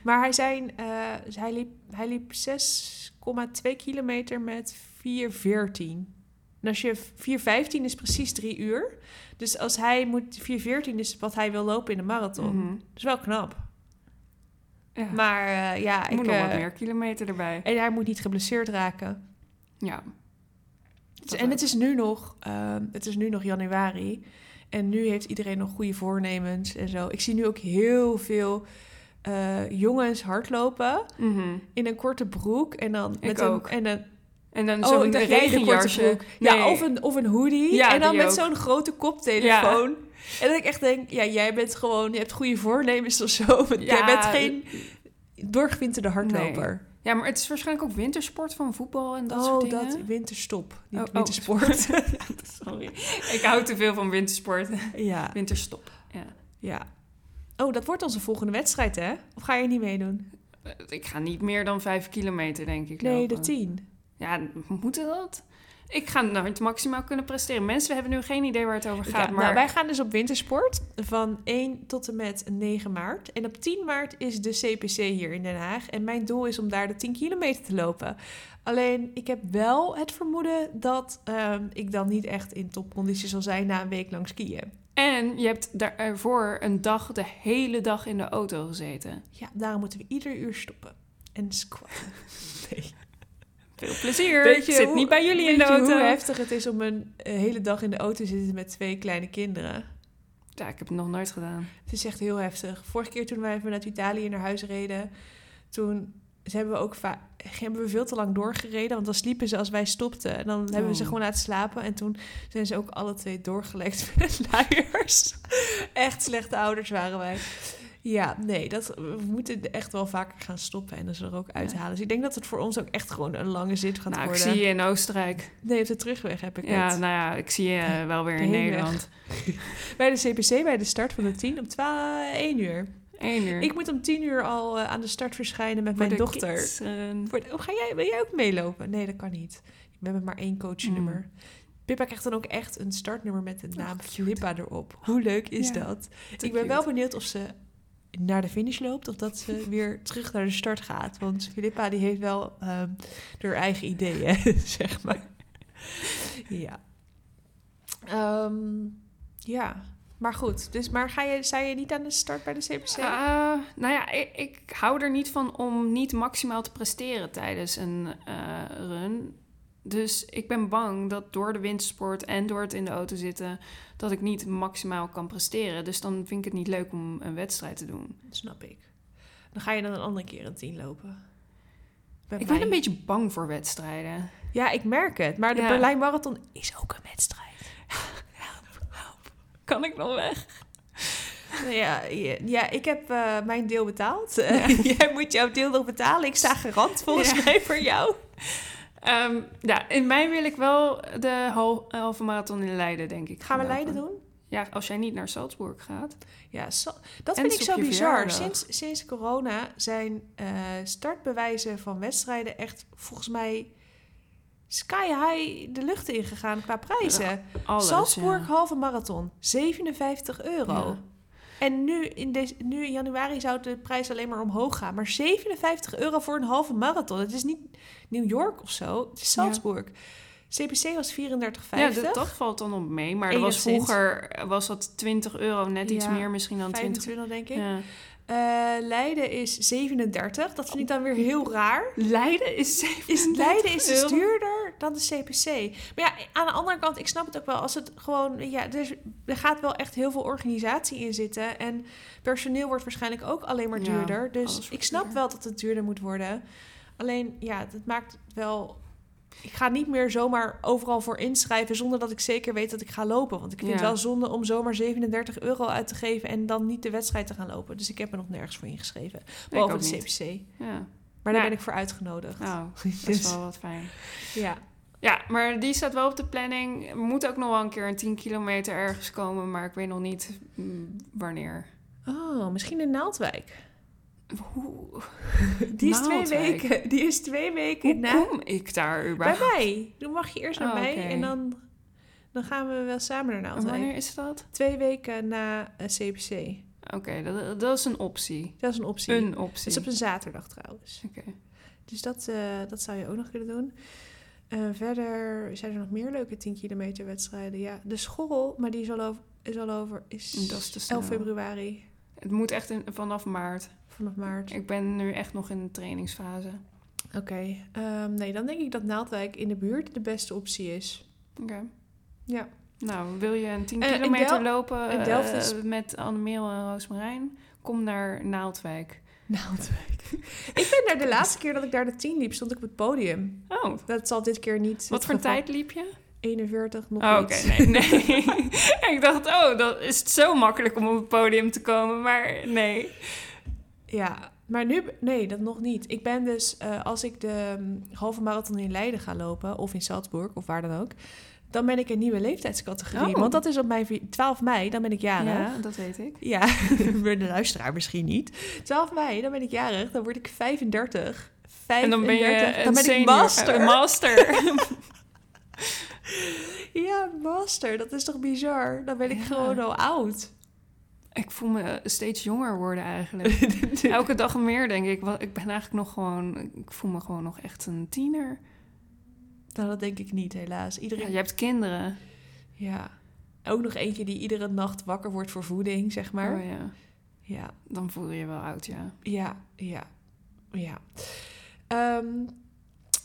Maar hij, zijn, eh, hij liep, hij liep 6,2 kilometer met 4,14. En als je 4,15 is precies drie uur. Dus als hij moet 4,14 is wat hij wil lopen in de marathon. Mhm. Dat is wel knap. Ja. Maar eh, ja, ik ik, moet nog wat eh, meer kilometer erbij. En hij moet niet geblesseerd raken. Ja. Dus- en het is nu nog, ehm, het is nu nog januari. En nu heeft iedereen nog goede voornemens en zo. Ik zie nu ook heel veel eh, jongens hardlopen Mhm. in een korte broek en dan Ik met ook. een en een En dan oh, zo'n regenjasje. Ja, of een of een hoodie Ja, en dan met zo'n grote koptelefoon. En dat ik echt denk, ja, jij bent gewoon, je hebt goede voornemens of zo. Ja. Jij bent geen doorgewinterde hardloper. Ja, maar het is waarschijnlijk ook wintersport van voetbal en dat oh, soort dingen. dat winterstop, niet Oh, oh, wintersport. Sorry. Ik hou te veel van wintersport. ja. Winterstop. Ja. Ja. Oh, dat wordt onze volgende wedstrijd, hè? Of ga je niet meedoen? Ik ga niet meer dan vijf kilometer, denk ik. Nee, lopen. de tien. Ja, moeten dat? Ik ga nou het maximaal kunnen presteren. Mensen hebben nu geen idee waar het over gaat. Ja, maar nou, wij gaan dus op wintersport van 1 tot en met 9 maart. En op 10 maart is de CPC hier in Den Haag. En mijn doel is om daar de 10 kilometer te lopen. Alleen, ik heb wel het vermoeden dat ehm, ik dan niet echt in topconditie zal zijn na een week lang skiën. En je hebt daarvoor een dag, de hele dag in de auto gezeten. Ja, daarom moeten we ieder uur stoppen. En squatten. Nee. Veel plezier. Weet je Ik zit hoe- niet bij jullie in de auto. hoe heftig het is om een eh, hele dag in de auto te zitten met twee kleine kinderen? Ja, ik heb het nog nooit gedaan. Het is echt heel heftig. Vorige keer toen wij vanuit Italië naar huis reden, toen ze hebben we ook hebben we veel te lang doorgereden, want dan sliepen ze als wij stopten. En dan hebben we ze Oh. gewoon laten slapen. En toen zijn ze ook alle twee doorgelekt met luiers. echt slechte ouders waren wij. Ja, nee, dat, we moeten echt wel vaker gaan stoppen en ze er ook uithalen. Dus ik denk dat het voor ons ook echt gewoon een lange zit gaat Nou, ik worden. zie je in Oostenrijk. Nee, op de terugweg heb ik Ja, het. nou ja, ik zie je wel weer in. Nederland. Bij de CPC, bij de start van de 10, om 12, 1 uur. Eén uur. Ik moet om 10 uur al eh, aan de start verschijnen met Voor mijn dochter. kinderen. Voor de- oh, ga jij, wil jij ook meelopen? Nee, dat kan niet. We hebben maar één coachnummer. Pippa krijgt dan ook echt een startnummer met de naam cute. Filippa erop. Hoe leuk is Ja, dat? Ik ben cute. wel benieuwd of ze naar de finish loopt of dat ze weer terug naar de start gaat. Want Filippa die heeft wel ehm haar eigen ideeën, zeg maar. Ja. Ehm, ja. Maar goed, dus maar ga je, sta je niet aan de start bij de CPC? Eh, nou ja, ik, ik hou er niet van om niet maximaal te presteren tijdens een eh, run. Dus ik ben bang dat door de wintersport en door het in de auto zitten, dat ik niet maximaal kan presteren. Dus dan vind ik het niet leuk om een wedstrijd te doen. Snap ik. Dan ga je dan een andere keer een 10 lopen. Bij Ik mij- ben een beetje bang voor wedstrijden. Ja, ik merk het. Maar de Ja. Berlijn Marathon is ook een wedstrijd. Kan ik nog weg? Nou Ja, ja, ja, ik heb eh, mijn deel betaald. Jij moet jouw deel nog betalen. Ik sta garant volgens Ja. mij voor jou. Ehm, ja, in mei wil ik wel de hal- halve marathon in Leiden, denk ik. Gaan we. Leiden doen? Ja, als jij niet naar Salzburg gaat. Ja, dat En vind ik zo bizar. Sinds, sinds corona zijn eh, startbewijzen van wedstrijden echt volgens mij sky high de lucht ingegaan qua prijzen. Alles, Salzburg ja. halve marathon, 57 euro. Ja. En nu in, deze, nu in januari zou de prijs alleen maar omhoog gaan. Maar 57 euro voor een halve marathon. Het is niet New York of zo. Ja. Salzburg. CPC was 34,50. Ja, dat, dat valt dan op mee. Maar er was vroeger was dat 20 euro, net iets Ja, meer misschien dan 20. 25 denk ik. Ja. Eh, Leiden is 37. Dat vind ik dan weer heel raar. Leiden is 37 Is Leiden is dus euro. duurder dan de CPC. Maar ja, aan de andere kant, ik snap het ook wel. Als het gewoon, ja, er, er gaat wel echt heel veel organisatie in zitten. En personeel wordt waarschijnlijk ook alleen maar duurder. dus ik snap wel dat het duurder moet worden. Alleen, ja, het maakt wel... Ik ga niet meer zomaar overal voor inschrijven zonder dat ik zeker weet dat ik ga lopen. Want ik vind het wel zonde om zomaar 37 euro uit te geven en dan niet de wedstrijd te gaan lopen. Dus ik heb me nog nergens voor ingeschreven. Behalve de. CPC. Ja. Maar daar ben ik voor uitgenodigd. Nou, dat Dus- is wel wat fijn. Ja. Ja, maar die staat wel op de planning. Moet ook nog wel een keer een 10 kilometer ergens komen, maar ik weet nog niet mm, wanneer. Oh, misschien in Naaldwijk. Die is twee weken. Die is twee weken hoe na... kom ik daar Bij überhaupt? mij. Dan mag je eerst naar Oh, mij en dan, dan gaan we wel samen naar En Naaldwijk. wanneer is dat? Twee weken na eh, CPC. Oké, dat, dat is een optie. Dat is een optie. Een optie. is op een zaterdag trouwens. Oké. Dus dat, eh, dat zou je ook nog kunnen doen. Eh, verder zijn er nog meer leuke 10 kilometer wedstrijden. Ja, de school, maar die is al over, is, al over, is, Dat is te snel. 11 februari Het moet echt in, vanaf maart. vanaf maart. Ik ben nu echt nog in de trainingsfase. Oké, ehm, nee, dan denk ik dat Naaldwijk in de buurt de beste optie is. Oké. Ja. Nou, wil je een 10 Eh, in kilometer Del- lopen in Delft eh, met Annemeel en Roosmarijn? Kom naar Naaldwijk. Naaldwijk. ik ben daar de laatste keer dat ik daar de 10 liep, stond ik op het podium. Oh, Dat zal dit keer niet. wat voor geval- tijd liep je? 41, nog Oh, oké. Nee, nee. ik dacht, oh, dan is het zo makkelijk om op het podium te komen. Maar nee. Ja, maar nu, nee, dat nog niet. Ik ben dus, eh, als ik de mm, halve marathon in Leiden ga lopen, of in Salzburg, of waar dan ook, dan ben ik een nieuwe leeftijdscategorie. Oh. Want dat is op mijn vi- 12 mei, dan ben ik jarig. Ja, dat weet ik. Ja, de luisteraar misschien niet. 12 mei, dan ben ik jarig, dan word ik 35. 35. En dan ben je dan ben ik master. een master. Ja, master, dat is toch bizar? Dan ben ik Ja. gewoon al oud. ik voel me steeds jonger worden eigenlijk. Elke dag meer denk ik. Want ik ben eigenlijk nog gewoon... Ik voel me gewoon nog echt een tiener. Nou, dat denk ik niet, helaas. Ja, Iedereen, je hebt kinderen. ja. Ook nog eentje die iedere nacht wakker wordt voor voeding, zeg maar. Oh ja. Ja, Dan voel je je wel oud, ja. Ja, ja, ja. Ehm,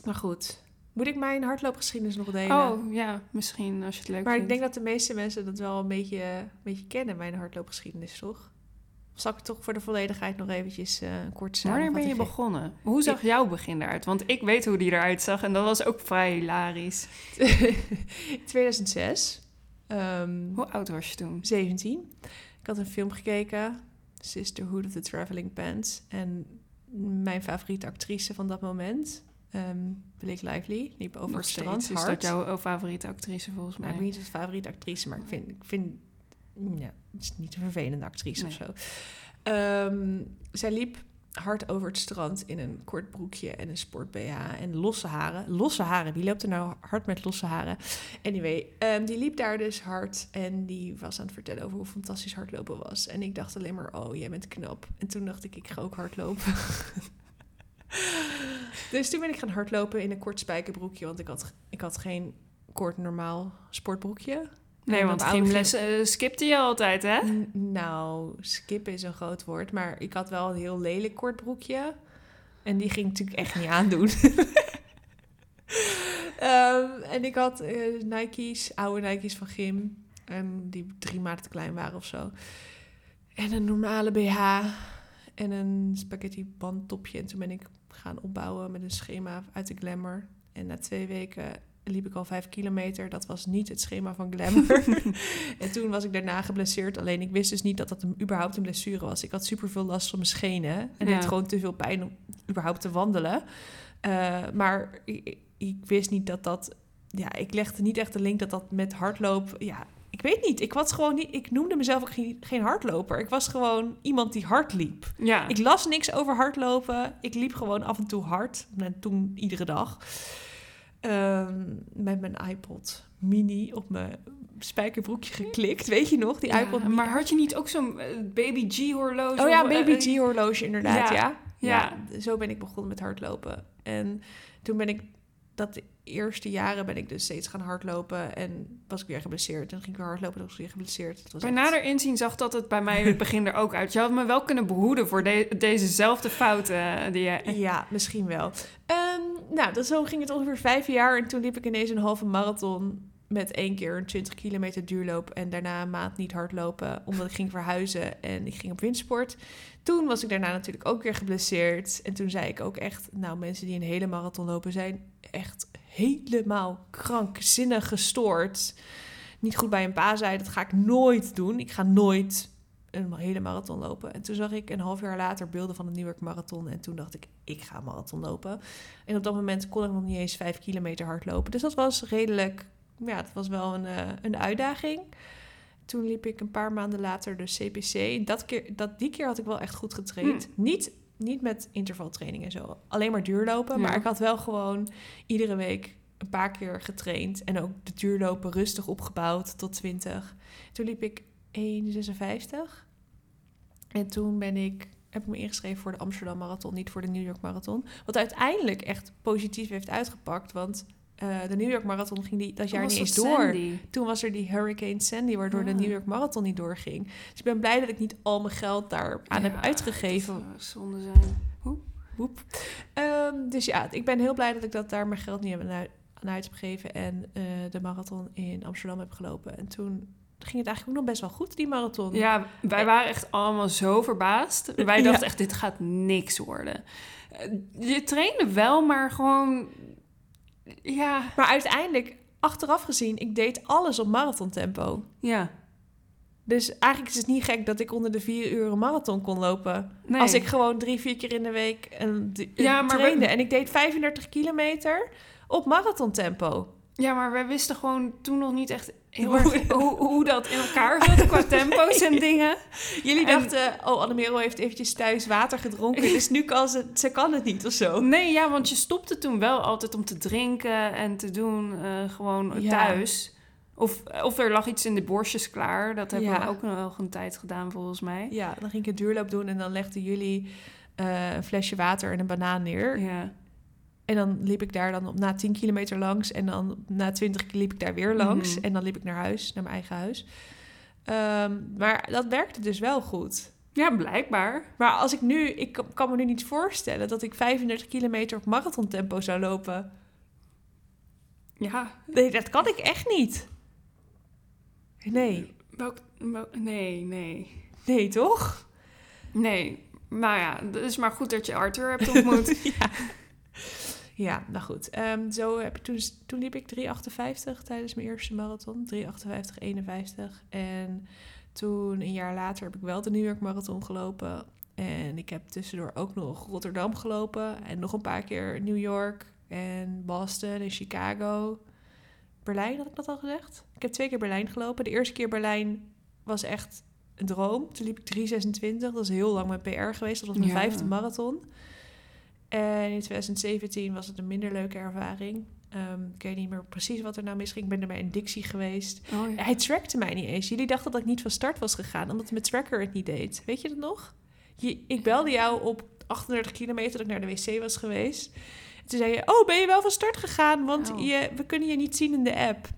maar goed. Moet ik mijn hardloopgeschiedenis nog delen? Oh ja, misschien als je het leuk maar ik vindt. denk dat de meeste mensen dat wel een beetje, een beetje kennen, mijn hardloopgeschiedenis, toch? Of zal ik toch voor de volledigheid nog eventjes eh kort Wanneer ben je begonnen? Hoe zag jouw begin eruit? Want ik weet hoe die eruit zag en dat was ook vrij hilarisch. geven? In 2006. ehm, Hoe oud was je toen? 17. Ik had een film gekeken, Sisterhood of the Traveling Pants. En mijn favoriete actrice van dat moment, ehm Blake Lively, liep over het strand. steeds is dat jouw favoriete actrice volgens Nou, mij. ik ben niet zijn favoriete actrice, maar ik vind, ik vind ja, het is niet een vervelende actrice of zo. Ehm, zij liep hard over het strand in een kort broekje en een sport BH en losse haren. Losse haren, wie loopt er nou hard met losse haren? Anyway, ehm, die liep daar dus hard en die was aan het vertellen over hoe fantastisch hardlopen was. En ik dacht alleen maar, oh, jij bent knap. En toen dacht ik, ik ga ook hardlopen. dus toen ben ik gaan hardlopen in een kort spijkerbroekje, want ik had, ik had geen kort normaal sportbroekje. Nee, want gymles eh, skipte je altijd, hè? N- Nou, skippen is een groot woord, maar ik had wel een heel lelijk kort broekje. En die ging ik natuurlijk echt niet aandoen. Ehm, en ik had eh, Nike's, oude Nike's van gym. En die drie maanden te klein waren of zo. En een normale BH. En een spaghetti bandtopje. En toen ben ik gaan opbouwen met een schema uit de Glamour. En na twee weken liep ik al vijf kilometer. Dat was niet het schema van Glamour. en toen was ik daarna geblesseerd. Alleen ik wist dus niet dat dat een, überhaupt een blessure was. Ik had super veel last van mijn schenen. En Ja. deed gewoon te veel pijn om überhaupt te wandelen. Eh, maar ik, ik wist niet dat dat... Ja, ik legde niet echt de link dat dat met hardloop... Ja, ik weet niet. Ik was gewoon niet... Ik noemde mezelf ook geen, geen hardloper. Ik was gewoon iemand die hard liep. Ja. Ik las niks over hardlopen. Ik liep gewoon af en toe hard. En toen iedere dag. Ehm, met mijn iPod mini op mijn spijkerbroekje geklikt. Weet je nog? Die Ja, iPod mini. maar had je niet ook zo'n eh, baby G-horloge? Oh ja, of, eh, baby G-horloge inderdaad, ja. ja. Ja. Ja. Zo ben ik begonnen met hardlopen. En toen ben ik... Dat de eerste jaren ben ik dus steeds gaan hardlopen. En was ik weer geblesseerd. En ging ik weer hardlopen en was ik weer geblesseerd. Het was Bij echt- nader inzien zag dat het bij mij in het begin er ook uit. Je had me wel kunnen behoeden voor de- dezezelfde fouten eh, die je... Ja, misschien wel. Ehm, nou, dat, zo ging het ongeveer vijf jaar. En toen liep ik ineens een halve marathon met één keer een 20 kilometer duurloop. En daarna een maand niet hardlopen, omdat ik ging verhuizen en ik ging op windsport. Toen was ik daarna natuurlijk ook weer geblesseerd. En toen zei ik ook echt, nou, mensen die een hele marathon lopen zijn echt helemaal krankzinnig gestoord. Niet goed bij een pa zei, dat ga ik nooit doen. Ik ga nooit een hele marathon lopen. En toen zag ik een half jaar later beelden van de New York Marathon. En toen dacht ik, ik ga een marathon lopen. En op dat moment kon ik nog niet eens vijf kilometer hard lopen. Dus dat was redelijk, ja, het was wel een, eh, een uitdaging. Toen liep ik een paar maanden later de CPC. Dat keer, dat, die keer had ik wel echt goed getraind. Niet niet met intervaltraining en zo. Alleen maar duurlopen. Maar ik had wel gewoon iedere week een paar keer getraind. En ook de duurlopen rustig opgebouwd tot 20. Toen liep ik 1,56. En toen ben ik, heb ik me ingeschreven voor de Amsterdam Marathon, niet voor de New York Marathon. Wat uiteindelijk echt positief heeft uitgepakt. Want eh, de New York Marathon ging die, dat jaar niet eens door. Sandy? Toen was er die Hurricane Sandy, waardoor de Ah. New York Marathon niet doorging. Dus ik ben blij dat ik niet al mijn geld daar aan Ja, heb uitgegeven. Dat zou zonde zijn. Woep. Ehm, dus ja, ik ben heel blij dat ik dat daar mijn geld niet aan uit- heb gegeven. En eh, de marathon in Amsterdam heb gelopen. En toen ging het eigenlijk ook nog best wel goed, die marathon. Ja, wij waren echt allemaal zo verbaasd. Wij Ja. dachten echt, dit gaat niks worden. Eh, Je trainde wel, maar gewoon... Ja, Maar uiteindelijk, achteraf gezien, ik deed alles op marathontempo. ja. Dus eigenlijk is het niet gek dat ik onder de vier uur een marathon kon lopen. Nee. Als ik gewoon drie, vier keer in de week een, Ja, maar trainde. we- En ik deed 35 kilometer op marathontempo. Ja, maar wij wisten gewoon toen nog niet echt heel erg hoe, hoe dat in elkaar zat qua tempo's en dingen. Jullie En- dachten, oh, Annemero heeft eventjes thuis water gedronken. dus nu kan ze, ze kan het niet of zo. Nee, ja, want je stopte toen wel altijd om te drinken en te doen eh, gewoon Ja. thuis. Of, of er lag iets in de borstjes klaar. Dat hebben Ja. we ook nog een tijd gedaan volgens mij. Ja, dan ging ik een duurloop doen en dan legden jullie eh, een flesje water en een banaan neer. Ja. En dan liep ik daar dan op na 10 kilometer langs. En dan na 20 liep ik daar weer langs. Mhm. En dan liep ik naar huis, naar mijn eigen huis. Ehm, maar dat werkte dus wel goed. ja, blijkbaar. Maar als ik nu, ik kan- me nu niet voorstellen dat ik 35 kilometer op marathontempo zou lopen. Ja, Nee, dat kan ik echt niet. Nee, welk, nee, nee. nee toch? Nee, maar ja, het is maar goed dat je Arthur hebt ontmoet. ja. Ja, nou goed. Ehm, zo heb ik toen, toen liep ik 3,58 tijdens mijn eerste marathon. 3,58, 51. En toen, een jaar later, heb ik wel de New York Marathon gelopen. En ik heb tussendoor ook nog Rotterdam gelopen. En nog een paar keer New York en Boston en Chicago. Berlijn, had ik dat al gezegd? Ik heb twee keer Berlijn gelopen. De eerste keer Berlijn was echt een droom. Toen liep ik 3,26. Dat is heel lang mijn PR geweest. Dat was mijn Ja. vijfde marathon. En in 2017 was het een minder leuke ervaring. Ehm, ik weet niet meer precies wat er nou misging. Ik ben er bij een Dixie geweest. Oh, ja. Hij trackte mij niet eens. Jullie dachten dat ik niet van start was gegaan, omdat mijn tracker het niet deed. Weet je dat nog? Je, ik belde jou op 38 kilometer dat ik naar de wc was geweest. Toen zei je, oh, ben je wel van start gegaan? Want Oh. je, we kunnen je niet zien in de app.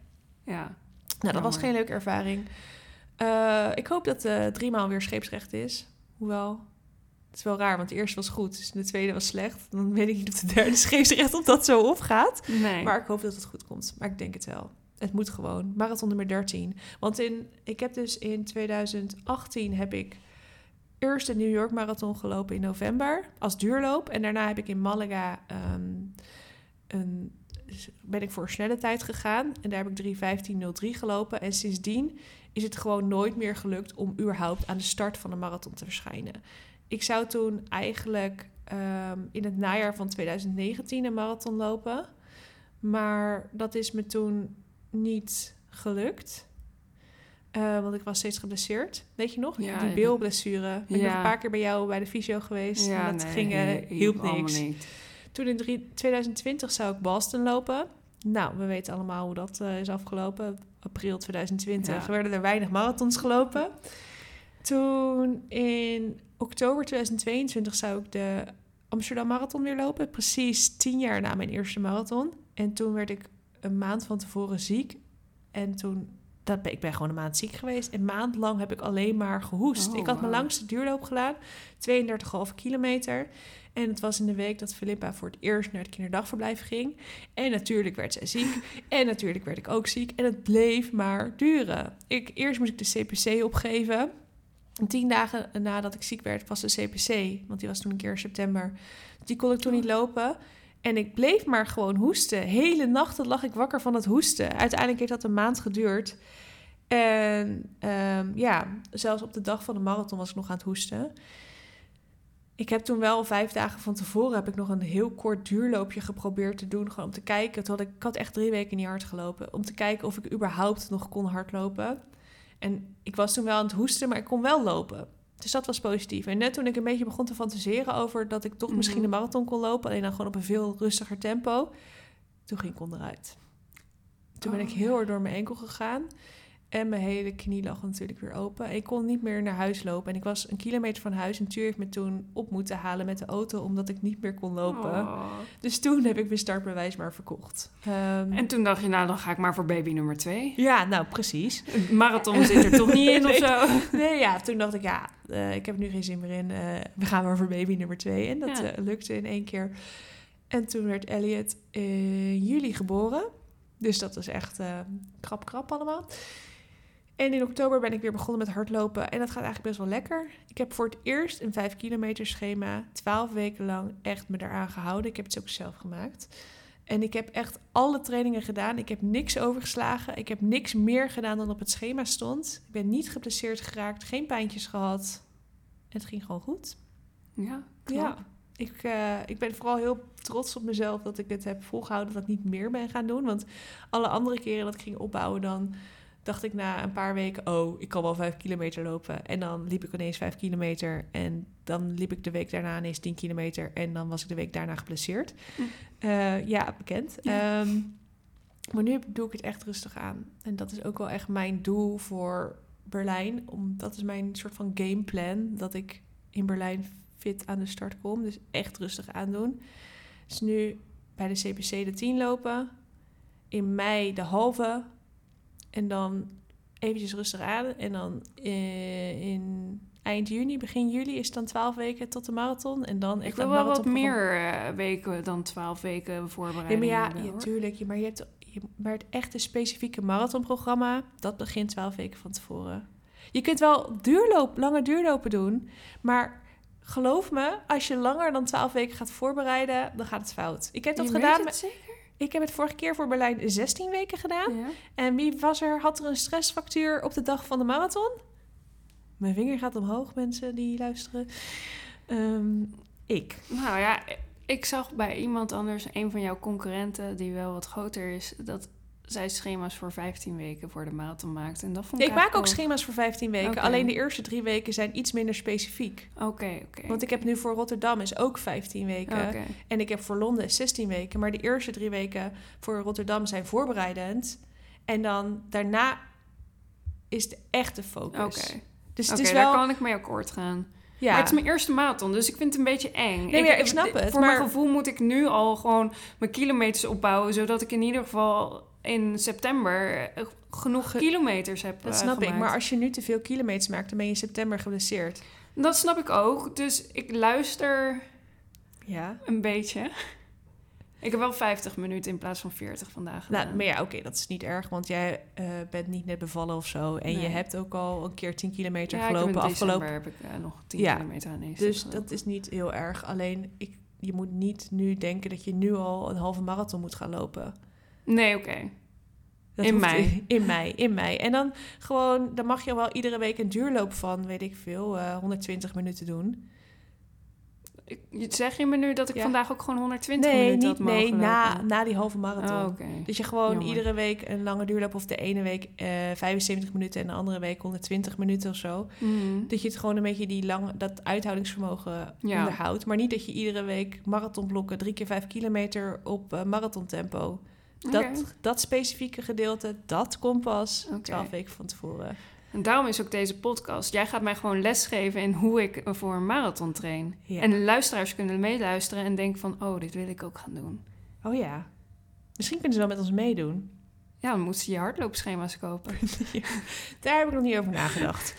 ja. Nou, dat was geen leuke ervaring. Eh, ik hoop dat de driemaal weer scheepsrecht is. Hoewel, het is wel raar, want de eerste was goed. Dus de tweede was slecht. Dan weet ik niet of de derde scheepsrecht of dat zo opgaat. Nee. Maar ik hoop dat het goed komt. Maar ik denk het wel. Het moet gewoon. Marathon nummer 13. Want in, ik heb dus in 2018 heb ik eerst de New York Marathon gelopen in november als duurloop. En daarna heb ik in Malaga ehm, een, ben ik voor een snelle tijd gegaan. En daar heb ik 3.15.03 gelopen. En sindsdien is het gewoon nooit meer gelukt om überhaupt aan de start van de marathon te verschijnen. Ik zou toen eigenlijk ehm, in het najaar van 2019 een marathon lopen. Maar dat is me toen niet gelukt. Eh, want ik was steeds geblesseerd. Weet je nog? Ja, die ja. bilblessure. Ik ben nog een paar keer bij jou bij de fysio geweest. ja, en dat nee, ging, eh, hielp niks. niet. Toen in drie- 2020 zou ik Boston lopen. Nou, we weten allemaal hoe dat eh, is afgelopen. April 2020 Ja. werden er weinig marathons gelopen. Toen in oktober 2022 zou ik de Amsterdam Marathon weer lopen. Precies tien jaar na mijn eerste marathon. En toen werd ik een maand van tevoren ziek. En toen, dat ben, ik ben gewoon een maand ziek geweest. Een maand lang heb ik alleen maar gehoest. Oh, ik had mijn langste duurloop gedaan. 32,5 kilometer. En het was in de week dat Philippa voor het eerst naar het kinderdagverblijf ging. En natuurlijk werd zij ziek. en natuurlijk werd ik ook ziek. En het bleef maar duren. Ik, eerst moest ik de CPC opgeven. En tien dagen nadat ik ziek werd, was de CPC. Want die was toen een keer in september. Die kon ik toen niet lopen. En ik bleef maar gewoon hoesten. Hele nachten lag ik wakker van het hoesten. Uiteindelijk heeft dat een maand geduurd. En ehm, ja, zelfs op de dag van de marathon was ik nog aan het hoesten. Ik heb toen wel vijf dagen van tevoren heb ik nog een heel kort duurloopje geprobeerd te doen. Gewoon om te kijken. Toen had ik, ik had echt drie weken niet hard gelopen. Om te kijken of ik überhaupt nog kon hardlopen. En ik was toen wel aan het hoesten, maar ik kon wel lopen. Dus dat was positief. En net toen ik een beetje begon te fantaseren over dat ik toch misschien Mhm. een marathon kon lopen, alleen dan gewoon op een veel rustiger tempo, toen ging ik onderuit. Toen ben Oh, ik heel erg door mijn enkel gegaan. En mijn hele knie lag natuurlijk weer open. Ik kon niet meer naar huis lopen. En ik was een kilometer van huis. En Tuur heeft me toen op moeten halen met de auto... omdat ik niet meer kon lopen. Oh. Dus toen heb ik mijn startbewijs maar verkocht. Ehm, En toen dacht je, nou dan ga ik maar voor baby nummer twee. ja, nou precies. Een marathon zit er toch niet in of zo? Nee, ja, toen dacht ik, ja, eh, ik heb nu geen zin meer in. eh, we gaan maar voor baby nummer twee. En dat Ja. eh, lukte in één keer. En toen werd Elliot in juli geboren. Dus dat was echt krap, krap allemaal. En in oktober ben ik weer begonnen met hardlopen. En dat gaat eigenlijk best wel lekker. Ik heb voor het eerst een 5 kilometer schema, 12 weken lang, echt me daaraan gehouden. Ik heb het ook zelf gemaakt. En ik heb echt alle trainingen gedaan. Ik heb niks overgeslagen. Ik heb niks meer gedaan dan op het schema stond. Ik ben niet geblesseerd geraakt, geen pijntjes gehad. Het ging gewoon goed. Ja, Ja, ik, eh, ik ben vooral heel trots op mezelf dat ik het heb volgehouden, dat ik niet meer ben gaan doen. Want alle andere keren dat ik ging opbouwen, dan dacht ik na een paar weken, oh, ik kan wel vijf kilometer lopen. En dan liep ik ineens vijf kilometer en dan liep ik de week daarna ineens tien kilometer en dan was ik de week daarna geblesseerd. Hm. Eh, ja, bekend. Ja. Ehm, maar nu doe ik het echt rustig aan. En dat is ook wel echt mijn doel voor Berlijn. Om, dat is mijn soort van gameplan. Dat ik in Berlijn fit aan de start kom. Dus echt rustig aandoen. Dus nu bij de CPC de 10 lopen. In mei de halve. En dan eventjes rustig aan. En dan eh, in eind juni, begin juli is het dan 12 weken tot de marathon. En dan echt Ik wil wel wat meer eh, weken dan twaalf weken Nee, voorbereiding maar ja, ja, tuurlijk. Maar, je hebt, je, maar het echte specifieke marathonprogramma, dat begint 12 weken van tevoren. Je kunt wel duurloop, lange duurlopen doen, maar geloof me, als je langer dan 12 weken gaat voorbereiden, dan gaat het fout. Ik heb dat Je gedaan. weet het met- zeker? Ik heb het vorige keer voor Berlijn 16 weken gedaan. Ja. En wie was er, had er een stressfactuur op de dag van de marathon? Mijn vinger gaat omhoog, mensen die luisteren. Ehm, ik. Nou ja, ik zag bij iemand anders, een van jouw concurrenten, die wel wat groter is, dat zij schema's voor 15 weken voor de marathon maakt. En dat vond ik ik maak ook schema's voor 15 weken. Alleen de eerste drie weken zijn iets minder specifiek. Oké, oké. Want ik heb nu voor Rotterdam is ook 15 weken. En ik heb voor Londen 16 weken. Maar de eerste drie weken voor Rotterdam zijn voorbereidend. En dan daarna is de echte focus. Oké, Dus het is daar wel... kan ik mee akkoord gaan. ja. Maar het is mijn eerste marathon, dus ik vind het een beetje eng. Nee, ja, ik snap het, Voor maar- mijn gevoel moet ik nu al gewoon mijn kilometers opbouwen, zodat ik in ieder geval in september eh, genoeg Ge- kilometers heb dat eh, snap ik. Maar als je nu te veel kilometers maakt, dan ben je in september geblesseerd. Dat snap ik ook, dus ik luister Ja. een beetje. Ik heb wel 50 minuten in plaats van 40 vandaag. Nou, maar ja, oké, dat is niet erg. Want jij eh, bent niet net bevallen of zo. En je hebt ook al een keer 10 kilometer ja, ik heb gelopen in afgelopen heb ik nog 10 Ja, kilometer aan deze Dus dat is niet heel erg. Alleen, ik, je moet niet nu denken dat je nu al een halve marathon moet gaan lopen. Nee, oké. Dat In mei. In mei, in mei. En dan gewoon, dan mag je wel iedere week een duurloop van, weet ik veel, eh 120 minuten doen. Ik- Zeg je me nu dat ik Ja. vandaag ook gewoon 120 nee, minuten niet, had nee, na, lopen? na die halve marathon. Oh. Dus je gewoon Jammer. iedere week een lange duurloop of de ene week eh 75 minuten en de andere week 120 minuten of zo. Mhm. Dat je het gewoon een beetje die lange, dat uithoudingsvermogen Ja. onderhoudt. Maar niet dat je iedere week marathonblokken, drie keer vijf kilometer op eh, marathontempo. Dat, Oké. dat specifieke gedeelte, dat komt pas. 12 weken van tevoren. En daarom is ook deze podcast. Jij gaat mij gewoon lesgeven in hoe ik voor een marathon train. Ja. En de luisteraars kunnen meeluisteren en denken van... oh, dit wil ik ook gaan doen. Oh ja. Misschien kunnen ze wel met ons meedoen. Ja, dan moet ze je hardloopschema's kopen. Daar heb ik nog niet over nagedacht.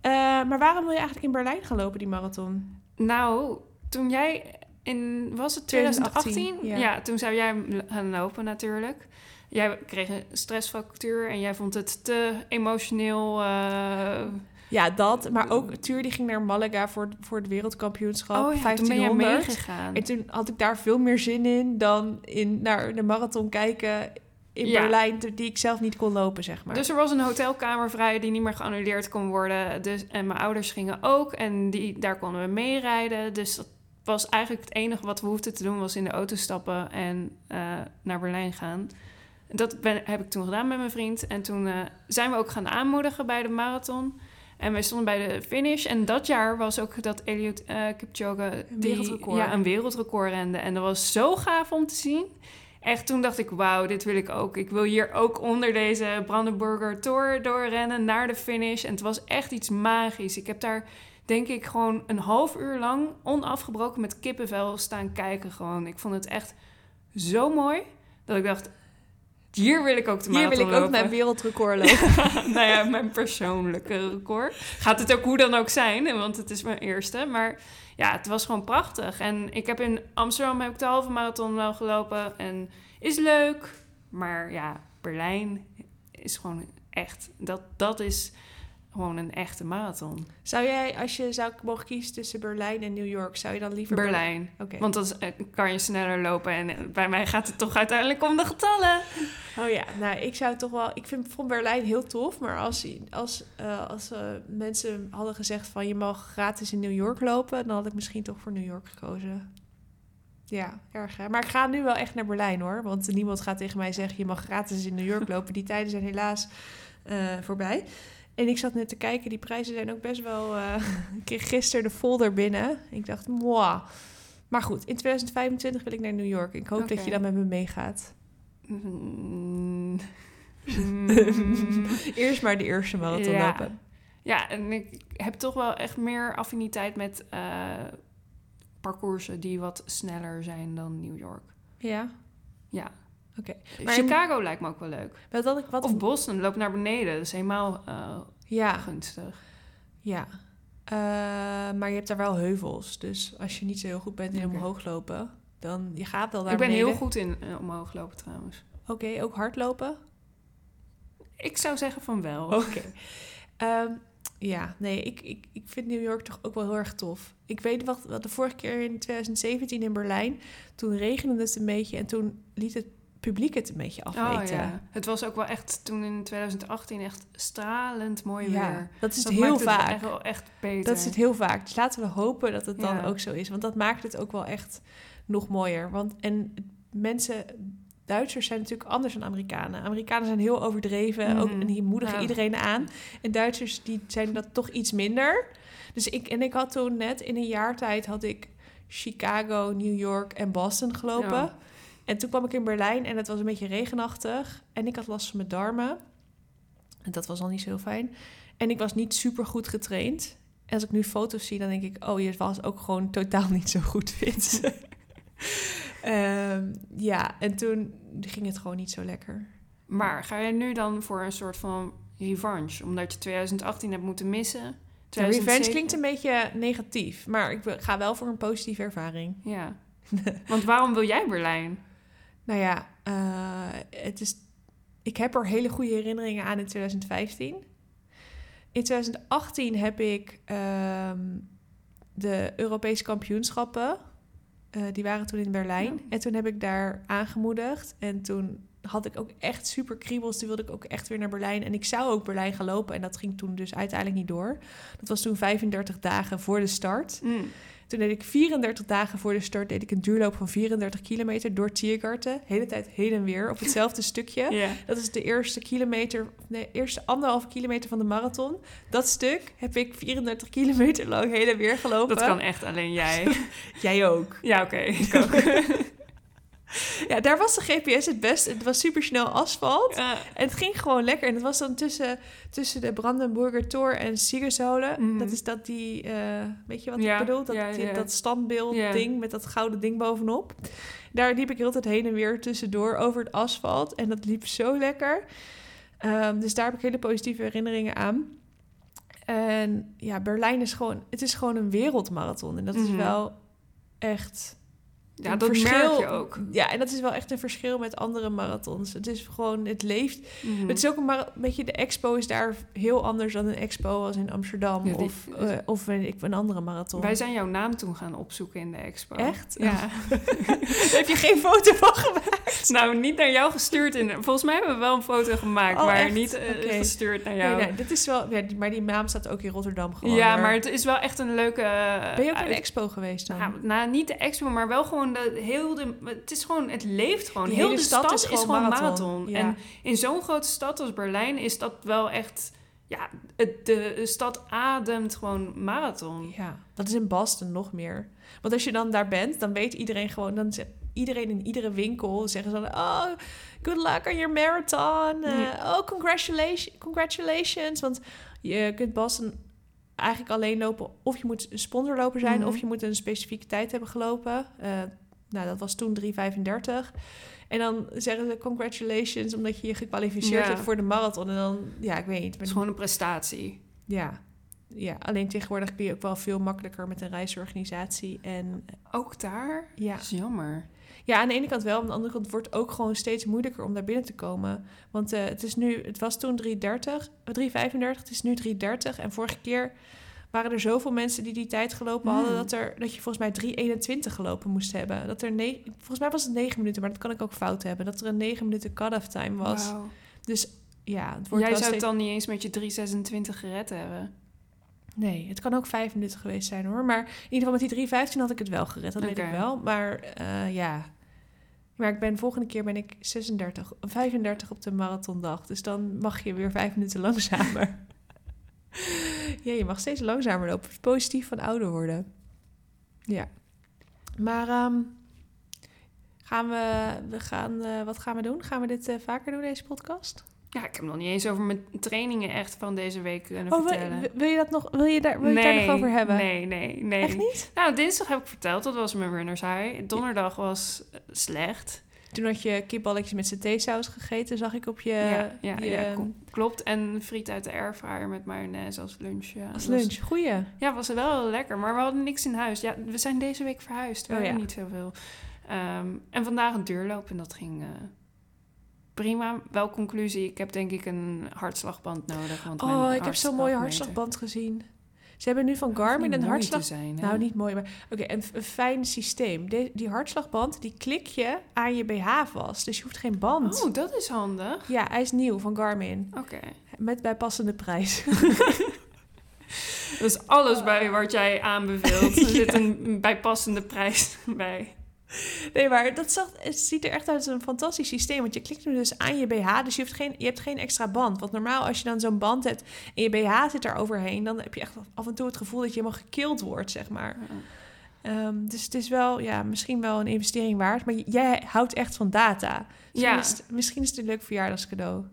Eh, maar waarom wil je eigenlijk in Berlijn gaan lopen, die marathon? nou, toen jij in... Was het 2018? 2018, ja. toen zou jij gaan lopen natuurlijk. Jij kreeg een stressfactuur en jij vond het te emotioneel... eh, Ja, dat. Maar ook Tuur die ging naar Malaga voor, voor het wereldkampioenschap. oh ja, toen ben jij 1500. meegegaan. En toen had ik daar veel meer zin in dan in naar de marathon kijken in Ja. Berlijn, die ik zelf niet kon lopen, zeg maar. Dus er was een hotelkamer vrij die niet meer geannuleerd kon worden. Dus, en mijn ouders gingen ook en die, daar konden we meerijden. Dus dat was eigenlijk het enige wat we hoefden te doen... was in de auto stappen en eh, naar Berlijn gaan. Dat ben, heb ik toen gedaan met mijn vriend. En toen eh, zijn we ook gaan aanmoedigen bij de marathon. En wij stonden bij de finish. En dat jaar was ook dat Eliud uh, Kipchoge... Een wereldrecord. Ja, een wereldrecord rende. En dat was zo gaaf om te zien. Echt, toen dacht ik, wauw, dit wil ik ook. Ik wil hier ook onder deze Brandenburger Tor doorrennen naar de finish. En het was echt iets magisch. Ik heb daar, denk ik, gewoon een half uur lang onafgebroken met kippenvel staan kijken gewoon. Ik vond het echt zo mooi dat ik dacht, hier wil ik ook de Hier wil ik lopen. ook mijn wereldrecord lopen. nou ja, mijn persoonlijke record. Gaat het ook hoe dan ook zijn, want het is mijn eerste. Maar ja, het was gewoon prachtig. En ik heb in Amsterdam heb ik de halve marathon wel gelopen. En is leuk. Maar ja, Berlijn is gewoon echt... Dat, dat is gewoon een echte marathon. Zou jij, als je zou mogen kiezen tussen Berlijn en New York, zou je dan liever Berlijn? Oké. Want dan eh, kan je sneller lopen. En eh, bij mij gaat het toch uiteindelijk om de getallen. Oh ja, nou ik zou toch wel. Ik vind van Berlijn heel tof, maar als, als, uh, als uh, mensen hadden gezegd van je mag gratis in New York lopen, dan had ik misschien toch voor New York gekozen. Ja, erg hè. Maar ik ga nu wel echt naar Berlijn hoor. Want niemand gaat tegen mij zeggen je mag gratis in New York lopen. Die tijden zijn helaas uh, voorbij. En ik zat net te kijken, die prijzen zijn ook best wel... Uh, ik kreeg gisteren de folder binnen. Ik dacht, moi. Maar goed, in 2025 wil ik naar New York. Ik hoop okay. dat je dan met me meegaat. Mm. Eerst maar de eerste marathon ja. lopen. Ja, en ik heb toch wel echt meer affiniteit met uh, parcoursen die wat sneller zijn dan New York. Ja? Ja. Oké. Okay. Chicago lijkt me ook wel leuk. Wat, wat, wat... Of Boston, loop naar beneden. Dat is helemaal uh, ja. gunstig. Ja. Uh, maar je hebt daar wel heuvels. Dus als je niet zo heel goed bent in okay. omhoog lopen, dan je gaat wel daar Ik ben beneden. heel goed in uh, omhoog lopen trouwens. Oké, okay, ook hardlopen? Ik zou zeggen van wel. Oké. Um, ja, nee, ik, ik, ik vind New York toch ook wel heel erg tof. Ik weet wat, wat de vorige keer in 2017 in Berlijn, toen regende het een beetje en toen liet het publiek het een beetje afweten. Oh, ja. Het was ook wel echt toen in 2018 echt stralend mooi ja, weer. Dat is het heel vaak. Het echt, wel echt beter. Dat is het heel vaak. Dus laten we hopen dat het dan Ja. ook zo is. Want dat maakt het ook wel echt nog mooier. Want en mensen, Duitsers zijn natuurlijk anders dan Amerikanen. Amerikanen zijn heel overdreven Mhm. ook, en die moedigen Ja. iedereen aan. En Duitsers die zijn dat toch iets minder. Dus ik, en ik had toen net in een jaar tijd had ik Chicago, New York en Boston gelopen. En toen kwam ik in Berlijn en het was een beetje regenachtig. En ik had last van mijn darmen. En dat was al niet zo fijn. En ik was niet super goed getraind. En als ik nu foto's zie, dan denk ik... oh, je was ook gewoon totaal niet zo goed fit. Ehm, ja, en toen ging het gewoon niet zo lekker. Maar ga je nu dan voor een soort van revanche? Omdat je 2018 hebt moeten missen? Revenge 2007 klinkt een beetje negatief. Maar ik ga wel voor een positieve ervaring. Ja. Want waarom wil jij Berlijn? Nou ja, eh, het is, ik heb er hele goede herinneringen aan in 2015. In 2018 heb ik ehm, de Europese kampioenschappen. eh, die waren toen in Berlijn. Ja. En toen heb ik daar aangemoedigd. En toen had ik ook echt super kriebels. Toen wilde ik ook echt weer naar Berlijn. En ik zou ook Berlijn gaan lopen. En dat ging toen dus uiteindelijk niet door. Dat was toen 35 dagen voor de start. Mm. Toen deed ik 34 dagen voor de start deed ik een duurloop van 34 kilometer door Tiergarten. De hele tijd heen en weer op hetzelfde stukje. Dat is de eerste kilometer, nee, eerste anderhalve kilometer van de marathon. Dat stuk heb ik 34 kilometer lang heen en weer gelopen. Dat kan echt alleen jij. Jij ook. ja, oké. Ik ook. Ja, daar was de GPS het best. Het was super snel asfalt. Ja. En het ging gewoon lekker. En het was dan tussen, tussen de Brandenburger Tor en Siegerzolen. Mhm. Dat is dat die, eh, weet je wat Ja, ik bedoel? Dat, ja, die- ja. dat standbeeld ding met dat gouden ding bovenop. Daar liep ik heel tijd heen en weer tussendoor over het asfalt. En dat liep zo lekker. Ehm, dus daar heb ik hele positieve herinneringen aan. En ja, Berlijn is gewoon, het is gewoon een wereldmarathon. En dat is Mhm. wel echt Ja, een dat merk je ook. Ja, en dat is wel echt een verschil met andere marathons. Het is gewoon, het leeft. Mhm. Het is ook een een beetje, de expo is daar heel anders dan een expo als in Amsterdam Ja, die- of, eh, of ik, een andere marathon. Wij zijn jouw naam toen gaan opzoeken in de expo. Echt? Ja. Daar heb je geen foto van gemaakt. nou, niet naar jou gestuurd. In, volgens mij hebben we wel een foto gemaakt, Oh, maar echt? niet eh, gestuurd naar Nee, jou. nee, dit is wel, ja, maar die naam staat ook in Rotterdam gewoon. ja, maar het is wel echt een leuke... eh, Ben je ook in de expo geweest dan? Nou, nou, niet de expo, maar wel gewoon de heel de. Het is gewoon, het leeft gewoon. Die heel hele de stad stad, is is gewoon marathon. marathon. Ja. En in zo'n grote stad als Berlijn is dat wel echt Ja, het, de, de stad ademt gewoon marathon. Ja, dat is in Boston nog meer. Want als je dan daar bent, dan weet iedereen gewoon... Dan zegt iedereen in iedere winkel zeggen ze dan... Oh, good luck on your marathon. Eh, Ja. Oh, congratulations, congratulations. Want je kunt Boston eigenlijk alleen lopen... of je moet een sponsorloper zijn... Mhm. of je moet een specifieke tijd hebben gelopen. Eh, nou, dat was toen 3,35. En dan zeggen ze congratulations... omdat je je gekwalificeerd Ja. hebt voor de marathon. En dan, ja, ik weet niet. Het is gewoon een prestatie. Ja. ja, alleen tegenwoordig kun je ook wel veel makkelijker met een reisorganisatie. En Ook daar? ja. Dat is jammer. Ja, aan de ene kant wel. Aan de andere kant wordt het ook gewoon steeds moeilijker om daar binnen te komen. Want eh, het is nu, het was toen 3,30, eh, 3,35, het is nu 3,30. En vorige keer waren er zoveel mensen die die tijd gelopen hadden... Hmm. Dat, er, dat je volgens mij 3,21 gelopen moest hebben. Dat er ne- volgens mij was het 9 minuten, maar dat kan ik ook fout hebben. Dat er een 9 minuten cut-off time was. Dus ja, het wordt Jij zou het dan niet eens met je 326 gered hebben. Nee, het kan ook vijf minuten geweest zijn hoor. Maar in ieder geval met die 3,15 had ik het wel gered. Dat weet ik wel. Maar eh, ja. Maar ik ben volgende keer ben ik 36, 35 op de marathondag. Dus dan mag je weer vijf minuten langzamer. ja, je mag steeds langzamer lopen. Positief van ouder worden. Ja. Maar ehm, gaan we, we gaan, eh, wat gaan we doen? Gaan we dit eh, vaker doen, deze podcast? Ja, ik heb nog niet eens over mijn trainingen echt van deze week kunnen Oh, wil, vertellen. wil je dat nog? Wil je daar, wil je daar nog over hebben? Nee, nee, nee. Echt niet? Nou, dinsdag heb ik verteld, dat was mijn runners high. Donderdag was eh, slecht. Toen had je kipballetjes met satésaus gegeten, zag ik op je... ja, ja, je- ja, kom- klopt. En friet uit de airfryer met mayonaise als lunch. Ja, Als was- lunch. Goeie. ja, was wel lekker. Maar we hadden niks in huis. Ja, we zijn deze week verhuisd. We Oh, hebben ja. niet zoveel. Ehm, en vandaag een duurloop en dat ging... eh, Prima, wel conclusie. Ik heb denk ik een hartslagband nodig. Want Oh, ik heb zo'n mooie hartslagband gezien. Ze hebben nu van Garmin een hartslag... zijn? Nou, niet mooi, maar oké, een, een fijn systeem. De- die hartslagband, die klik je aan je BH vast. Dus je hoeft geen band. Oh, dat is handig. Ja, hij is nieuw van Garmin. Oké. Met bijpassende prijs. Dus alles bij wat jij aanbeveelt. Er zit een bijpassende prijs bij. Nee, maar dat zag, het ziet er echt uit als een fantastisch systeem. Want je klikt hem dus aan je BH. Dus je, hebt geen, je hebt geen extra band. Want normaal als je dan zo'n band hebt en je BH zit er overheen... dan heb je echt af en toe het gevoel dat je helemaal gekild wordt, zeg maar. Ehm, dus het is wel, ja, misschien wel een investering waard. Maar jij houdt echt van data. Misschien, Ja. is, het, misschien is het een leuk verjaardagscadeau.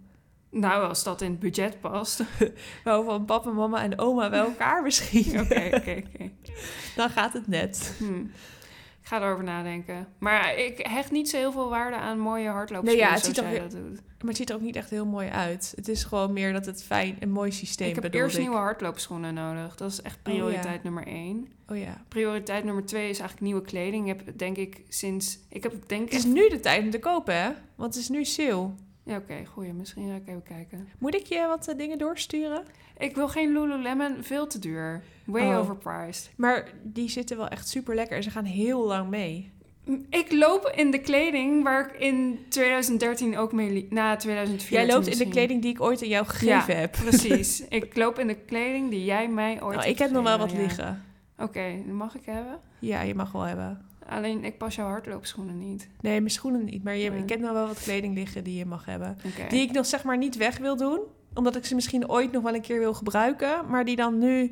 Nou, als dat in het budget past. Wel van papa, mama en oma bij elkaar misschien. Oké, oké, oké. Dan gaat het net. Hm. Ik ga erover nadenken. Maar ik hecht niet zo heel veel waarde aan mooie hardloopschoenen Nee, ja, het ziet er dat doet. Maar het ziet er ook niet echt heel mooi uit. Het is gewoon meer dat het fijn, een mooi systeem Ik heb eerst ik. nieuwe hardloopschoenen nodig. Dat is echt prioriteit nummer één. Oh ja. Prioriteit nummer twee is eigenlijk nieuwe kleding. Ik heb denk ik sinds... Ik heb denk Het is nu de tijd om te kopen, hè? Want het is nu sale. Ja, oké, goeie. Misschien ga ik even kijken. Moet ik je wat eh, dingen doorsturen? Ik wil geen Lululemon, veel te duur. Way Oh. overpriced. Maar die zitten wel echt super lekker en ze gaan heel lang mee. Ik loop in de kleding waar ik in 2013 ook mee liep. Na 2014 Jij loopt in de kleding die ik ooit aan jou gegeven Ja, heb. Precies. ik loop in de kleding die jij mij ooit Nou, hebt ik heb nog wel wat ja. liggen. Oké, mag ik hebben. Ja, je mag wel hebben. Alleen ik pas jouw hardloopschoenen niet. Nee, mijn schoenen niet. Maar je, Nee. ik heb nog wel wat kleding liggen die je mag hebben. Die ik nog zeg maar niet weg wil doen. Omdat ik ze misschien ooit nog wel een keer wil gebruiken. Maar die dan nu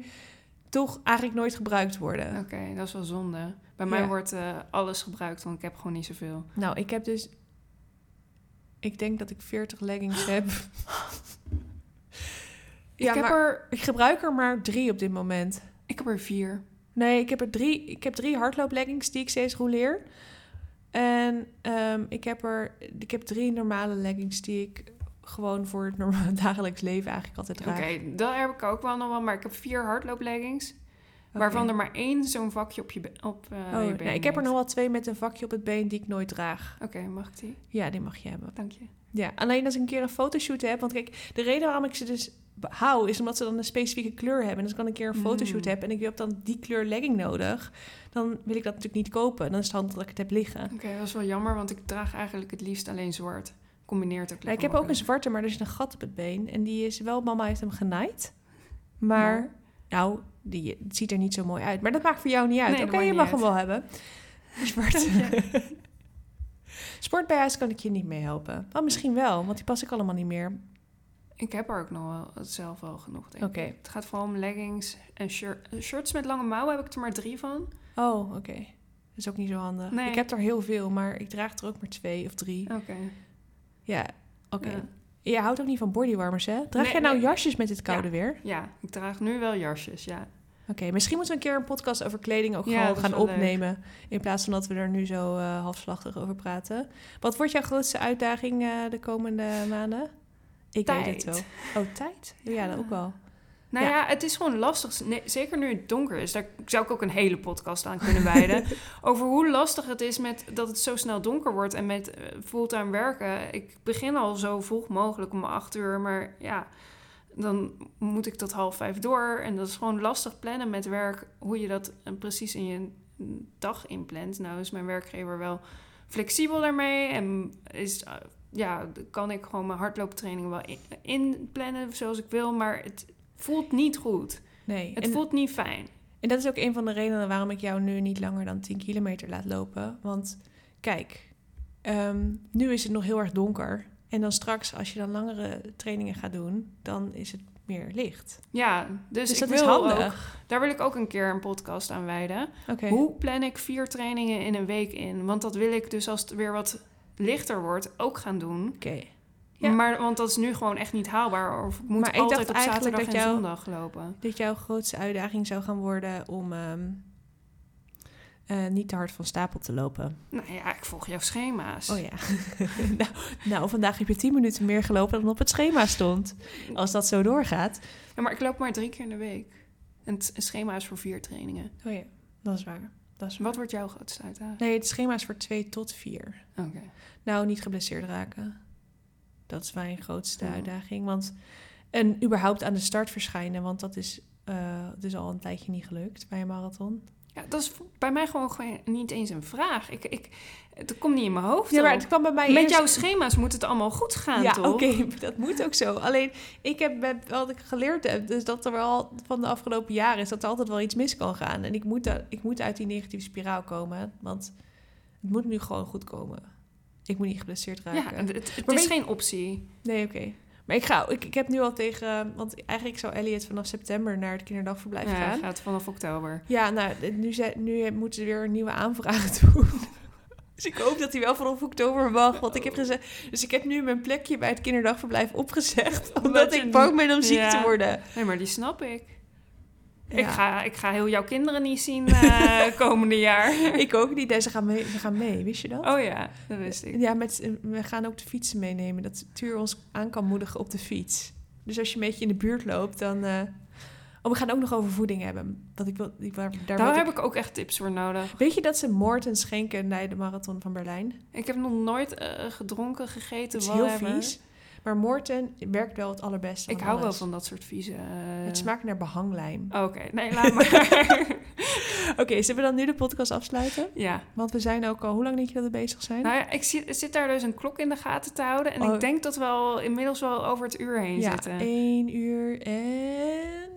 toch eigenlijk nooit gebruikt worden. Oké, dat is wel zonde. Bij Ja. mij wordt eh, alles gebruikt, want ik heb gewoon niet zoveel. Nou, ik heb dus... Ik denk dat ik 40 leggings heb. ja, ik, heb maar er, ik gebruik er maar drie op dit moment. ik heb er vier. Nee, ik heb er drie. Ik heb drie hardloopleggings die ik steeds rouleer. En ehm, ik heb er ik heb drie normale leggings die ik gewoon voor het normale dagelijks leven eigenlijk altijd Oké, draag. dat heb ik ook wel nog wel. Maar ik heb vier hardloopleggings. Waarvan er maar één zo'n vakje op je, op, eh, Oh, je been nee, ik heb er nog wel twee met een vakje op het been die ik nooit draag. Oké, mag ik die? Ja, die mag je hebben. Dank je. Ja, alleen als ik een keer een fotoshoot heb. Want kijk, de reden waarom ik ze dus hou is omdat ze dan een specifieke kleur hebben. En als ik dan een keer een fotoshoot Mm. heb en ik heb dan die kleur legging nodig, dan wil ik dat natuurlijk niet kopen. Dan is het handig dat ik het heb liggen. Oké, dat is wel jammer, want ik draag eigenlijk het liefst alleen zwart. Combineert ook Ja, ik heb ook een zwarte, maar er zit een gat op het been. En die is wel, mama heeft hem genaaid. Maar, Maar? nou, die, het ziet er niet zo mooi uit. Maar dat maakt voor jou niet uit. Nee, Oké, je mag hem wel hebben. Zwart. Sport bij huis kan ik je niet mee helpen. Oh, misschien wel, want die pas ik allemaal niet meer. Ik heb er ook nog wel zelf wel genoeg, denk Oké. Het gaat vooral om leggings en shirt, shirts met lange mouwen. Heb ik er maar drie van. Oh, oké. Dat is ook niet zo handig. Nee. Ik heb er heel veel, maar ik draag er ook maar twee of drie. Oké. Ja, oké. Ja. Je houdt ook niet van bodywarmers, hè? Draag Nee, jij nou nee. jasjes met dit koude weer? Ja, ik draag nu wel jasjes, ja. Oké, misschien moeten we een keer een podcast over kleding ook Ja, gewoon gaan leuk. opnemen. In plaats van dat we er nu zo eh, halfslachtig over praten. Wat wordt jouw grootste uitdaging eh, de komende maanden? Ik weet het wel. Oh, tijd? Ja, dat ook wel. Nou Ja. ja, het is gewoon lastig. Nee, zeker nu het donker is. Daar zou ik ook een hele podcast aan kunnen wijden. over hoe lastig het is met dat het zo snel donker wordt en met eh, fulltime werken. Ik begin al zo vroeg mogelijk om acht uur, maar ja, dan moet ik tot half vijf door. En dat is gewoon lastig plannen met werk, hoe je dat eh, precies in je dag inplant. Nou is mijn werkgever wel flexibel daarmee en is, eh, ja, kan ik gewoon mijn hardlooptraining wel in- inplannen zoals ik wil, maar het voelt niet goed. Nee. Het en, voelt niet fijn. en dat is ook een van de redenen waarom ik jou nu niet langer dan 10 kilometer laat lopen. Want kijk, ehm, nu is het nog heel erg donker. En dan straks, als je dan langere trainingen gaat doen, dan is het meer licht. Ja, dus, Dus ik dat is handig. ook- daar wil ik ook een keer een podcast aan wijden. Hoe plan ik vier trainingen in een week in? Want dat wil ik dus als het weer wat lichter wordt ook gaan doen. Oké. Ja. Maar, want dat is nu gewoon echt niet haalbaar. Of ik moet Maar ik altijd dacht op eigenlijk zaterdag dat en jou- zondag lopen. dat jouw grootste uitdaging zou gaan worden om ehm, eh, niet te hard van stapel te lopen. Nou ja, ik volg jouw schema's. Oh ja. nou, nou, vandaag heb je 10 minuten meer gelopen dan op het schema stond. Als dat zo doorgaat. Ja, maar ik loop maar drie keer in de week. En het schema is voor vier trainingen. Oh ja, dat is waar. Dat is waar. Wat wordt jouw grootste uitdaging? Nee, het schema is voor 2 tot 4. Oké. Nou, niet geblesseerd raken. Dat is mijn grootste Ja. uitdaging. Want, en überhaupt aan de start verschijnen, want dat is, dat is al een tijdje niet gelukt bij een marathon. Ja, dat is bij mij gewoon, gewoon niet eens een vraag. Ik, ik, het komt niet in mijn hoofd Ja, maar het kwam bij mij Met eerst- jouw schema's moet het allemaal goed gaan, ja, toch? oké, dat moet ook zo. Alleen, ik heb wat ik geleerd heb, dus dat er wel van de afgelopen jaren is dat er altijd wel iets mis kan gaan. En ik moet, daar- ik moet uit die negatieve spiraal komen, want het moet nu gewoon goed komen. Ik moet niet geblesseerd Ja, raken. het, het- is geen optie. Nee, oké. Maar ik, ga, ik, ik heb nu al tegen... Want eigenlijk zou Elliot vanaf september naar het kinderdagverblijf Ja, gaan. gaat vanaf oktober. Ja, nou, nu, nu moeten ze weer een nieuwe aanvraag doen. Dus ik hoop dat hij wel vanaf oktober mag. Want ik heb gezegd... Dus ik heb nu mijn plekje bij het kinderdagverblijf opgezegd. Omdat, ik bang ben om ziek Ja. te worden. Nee, maar die snap ik. Ik, ga, ik ga heel jouw kinderen niet zien eh komende jaar. Ik ook niet. Nee, ze gaan mee, ze gaan mee. Wist je dat? Oh ja, dat wist ik. Ja, met, we gaan ook de fietsen meenemen. Dat Tuur ons aan kan moedigen op de fiets. Dus als je een beetje in de buurt loopt, dan... eh, Oh, we gaan ook nog over voeding hebben. Dat ik wil, ik, daar Daar heb ik... ik ook echt tips voor nodig. Weet je dat ze Morten schenken bij de marathon van Berlijn? Ik heb nog nooit eh, gedronken, gegeten, Het is whatever. heel vies. Maar Morten werkt wel het allerbeste Ik hou wel van dat soort vieze... eh, Het smaakt naar behanglijm. Oké, nee, laat maar. Oké, zullen we dan nu de podcast afsluiten? ja. Want we zijn ook al... Hoe lang denk je dat we bezig zijn? Nou ja, ik zit, zit daar dus een klok in de gaten te houden. En Oh. ik denk dat we al inmiddels wel over het uur heen ja, zitten. 1 uur en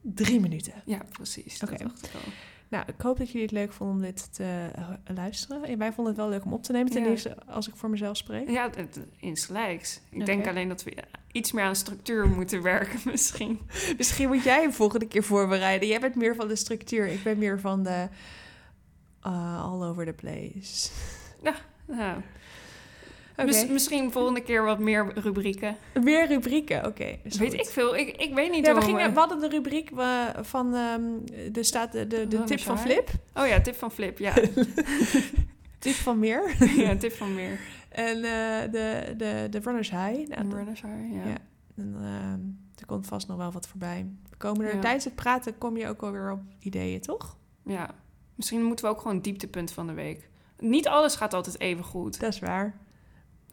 drie minuten. Ja, precies. Oké. al. Nou, ik hoop dat jullie het leuk vonden om dit te eh, luisteren. En wij vonden het wel leuk om op te nemen, ten Ja. eerste als ik voor mezelf spreek. Ja, insgelijks. Ik denk alleen dat we iets meer aan structuur moeten werken misschien. Misschien moet jij hem volgende keer voorbereiden. Jij bent meer van de structuur. Ik ben meer van de uh, all over the place. Nou, Oké. mis- misschien volgende keer wat meer rubrieken. Meer rubrieken, oké. weet goed. ik veel. Ik, ik weet niet Ja, we, gingen, we hadden de rubriek eh, van ehm, de, staat de, de, de Oh, tip van? Flip. Oh ja, tip van Flip, ja. Tip van meer. ja, tip van meer. en eh, de, de, de Runners High. Nou, Runners High, ja. Ja. en, ehm, er komt vast nog wel wat voorbij. We komen er Ja. tijdens het praten kom je ook alweer op ideeën, toch? Ja. Misschien moeten we ook gewoon dieptepunt van de week. Niet alles gaat altijd even goed. Dat is waar.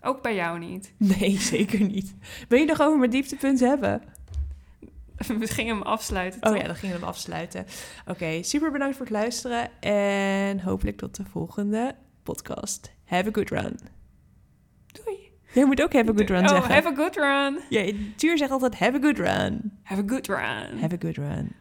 Ook bij jou niet. Nee, zeker niet. Wil je nog over mijn dieptepunt hebben? We gingen hem afsluiten, Oh toch? ja, dan gingen we hem afsluiten. Oké, super bedankt voor het luisteren. En hopelijk tot de volgende podcast. Have a good run. Doei. Jij moet ook have a good run oh, zeggen. have a good run. Ja, Tuur zegt altijd have a good run. Have a good run. Have a good run.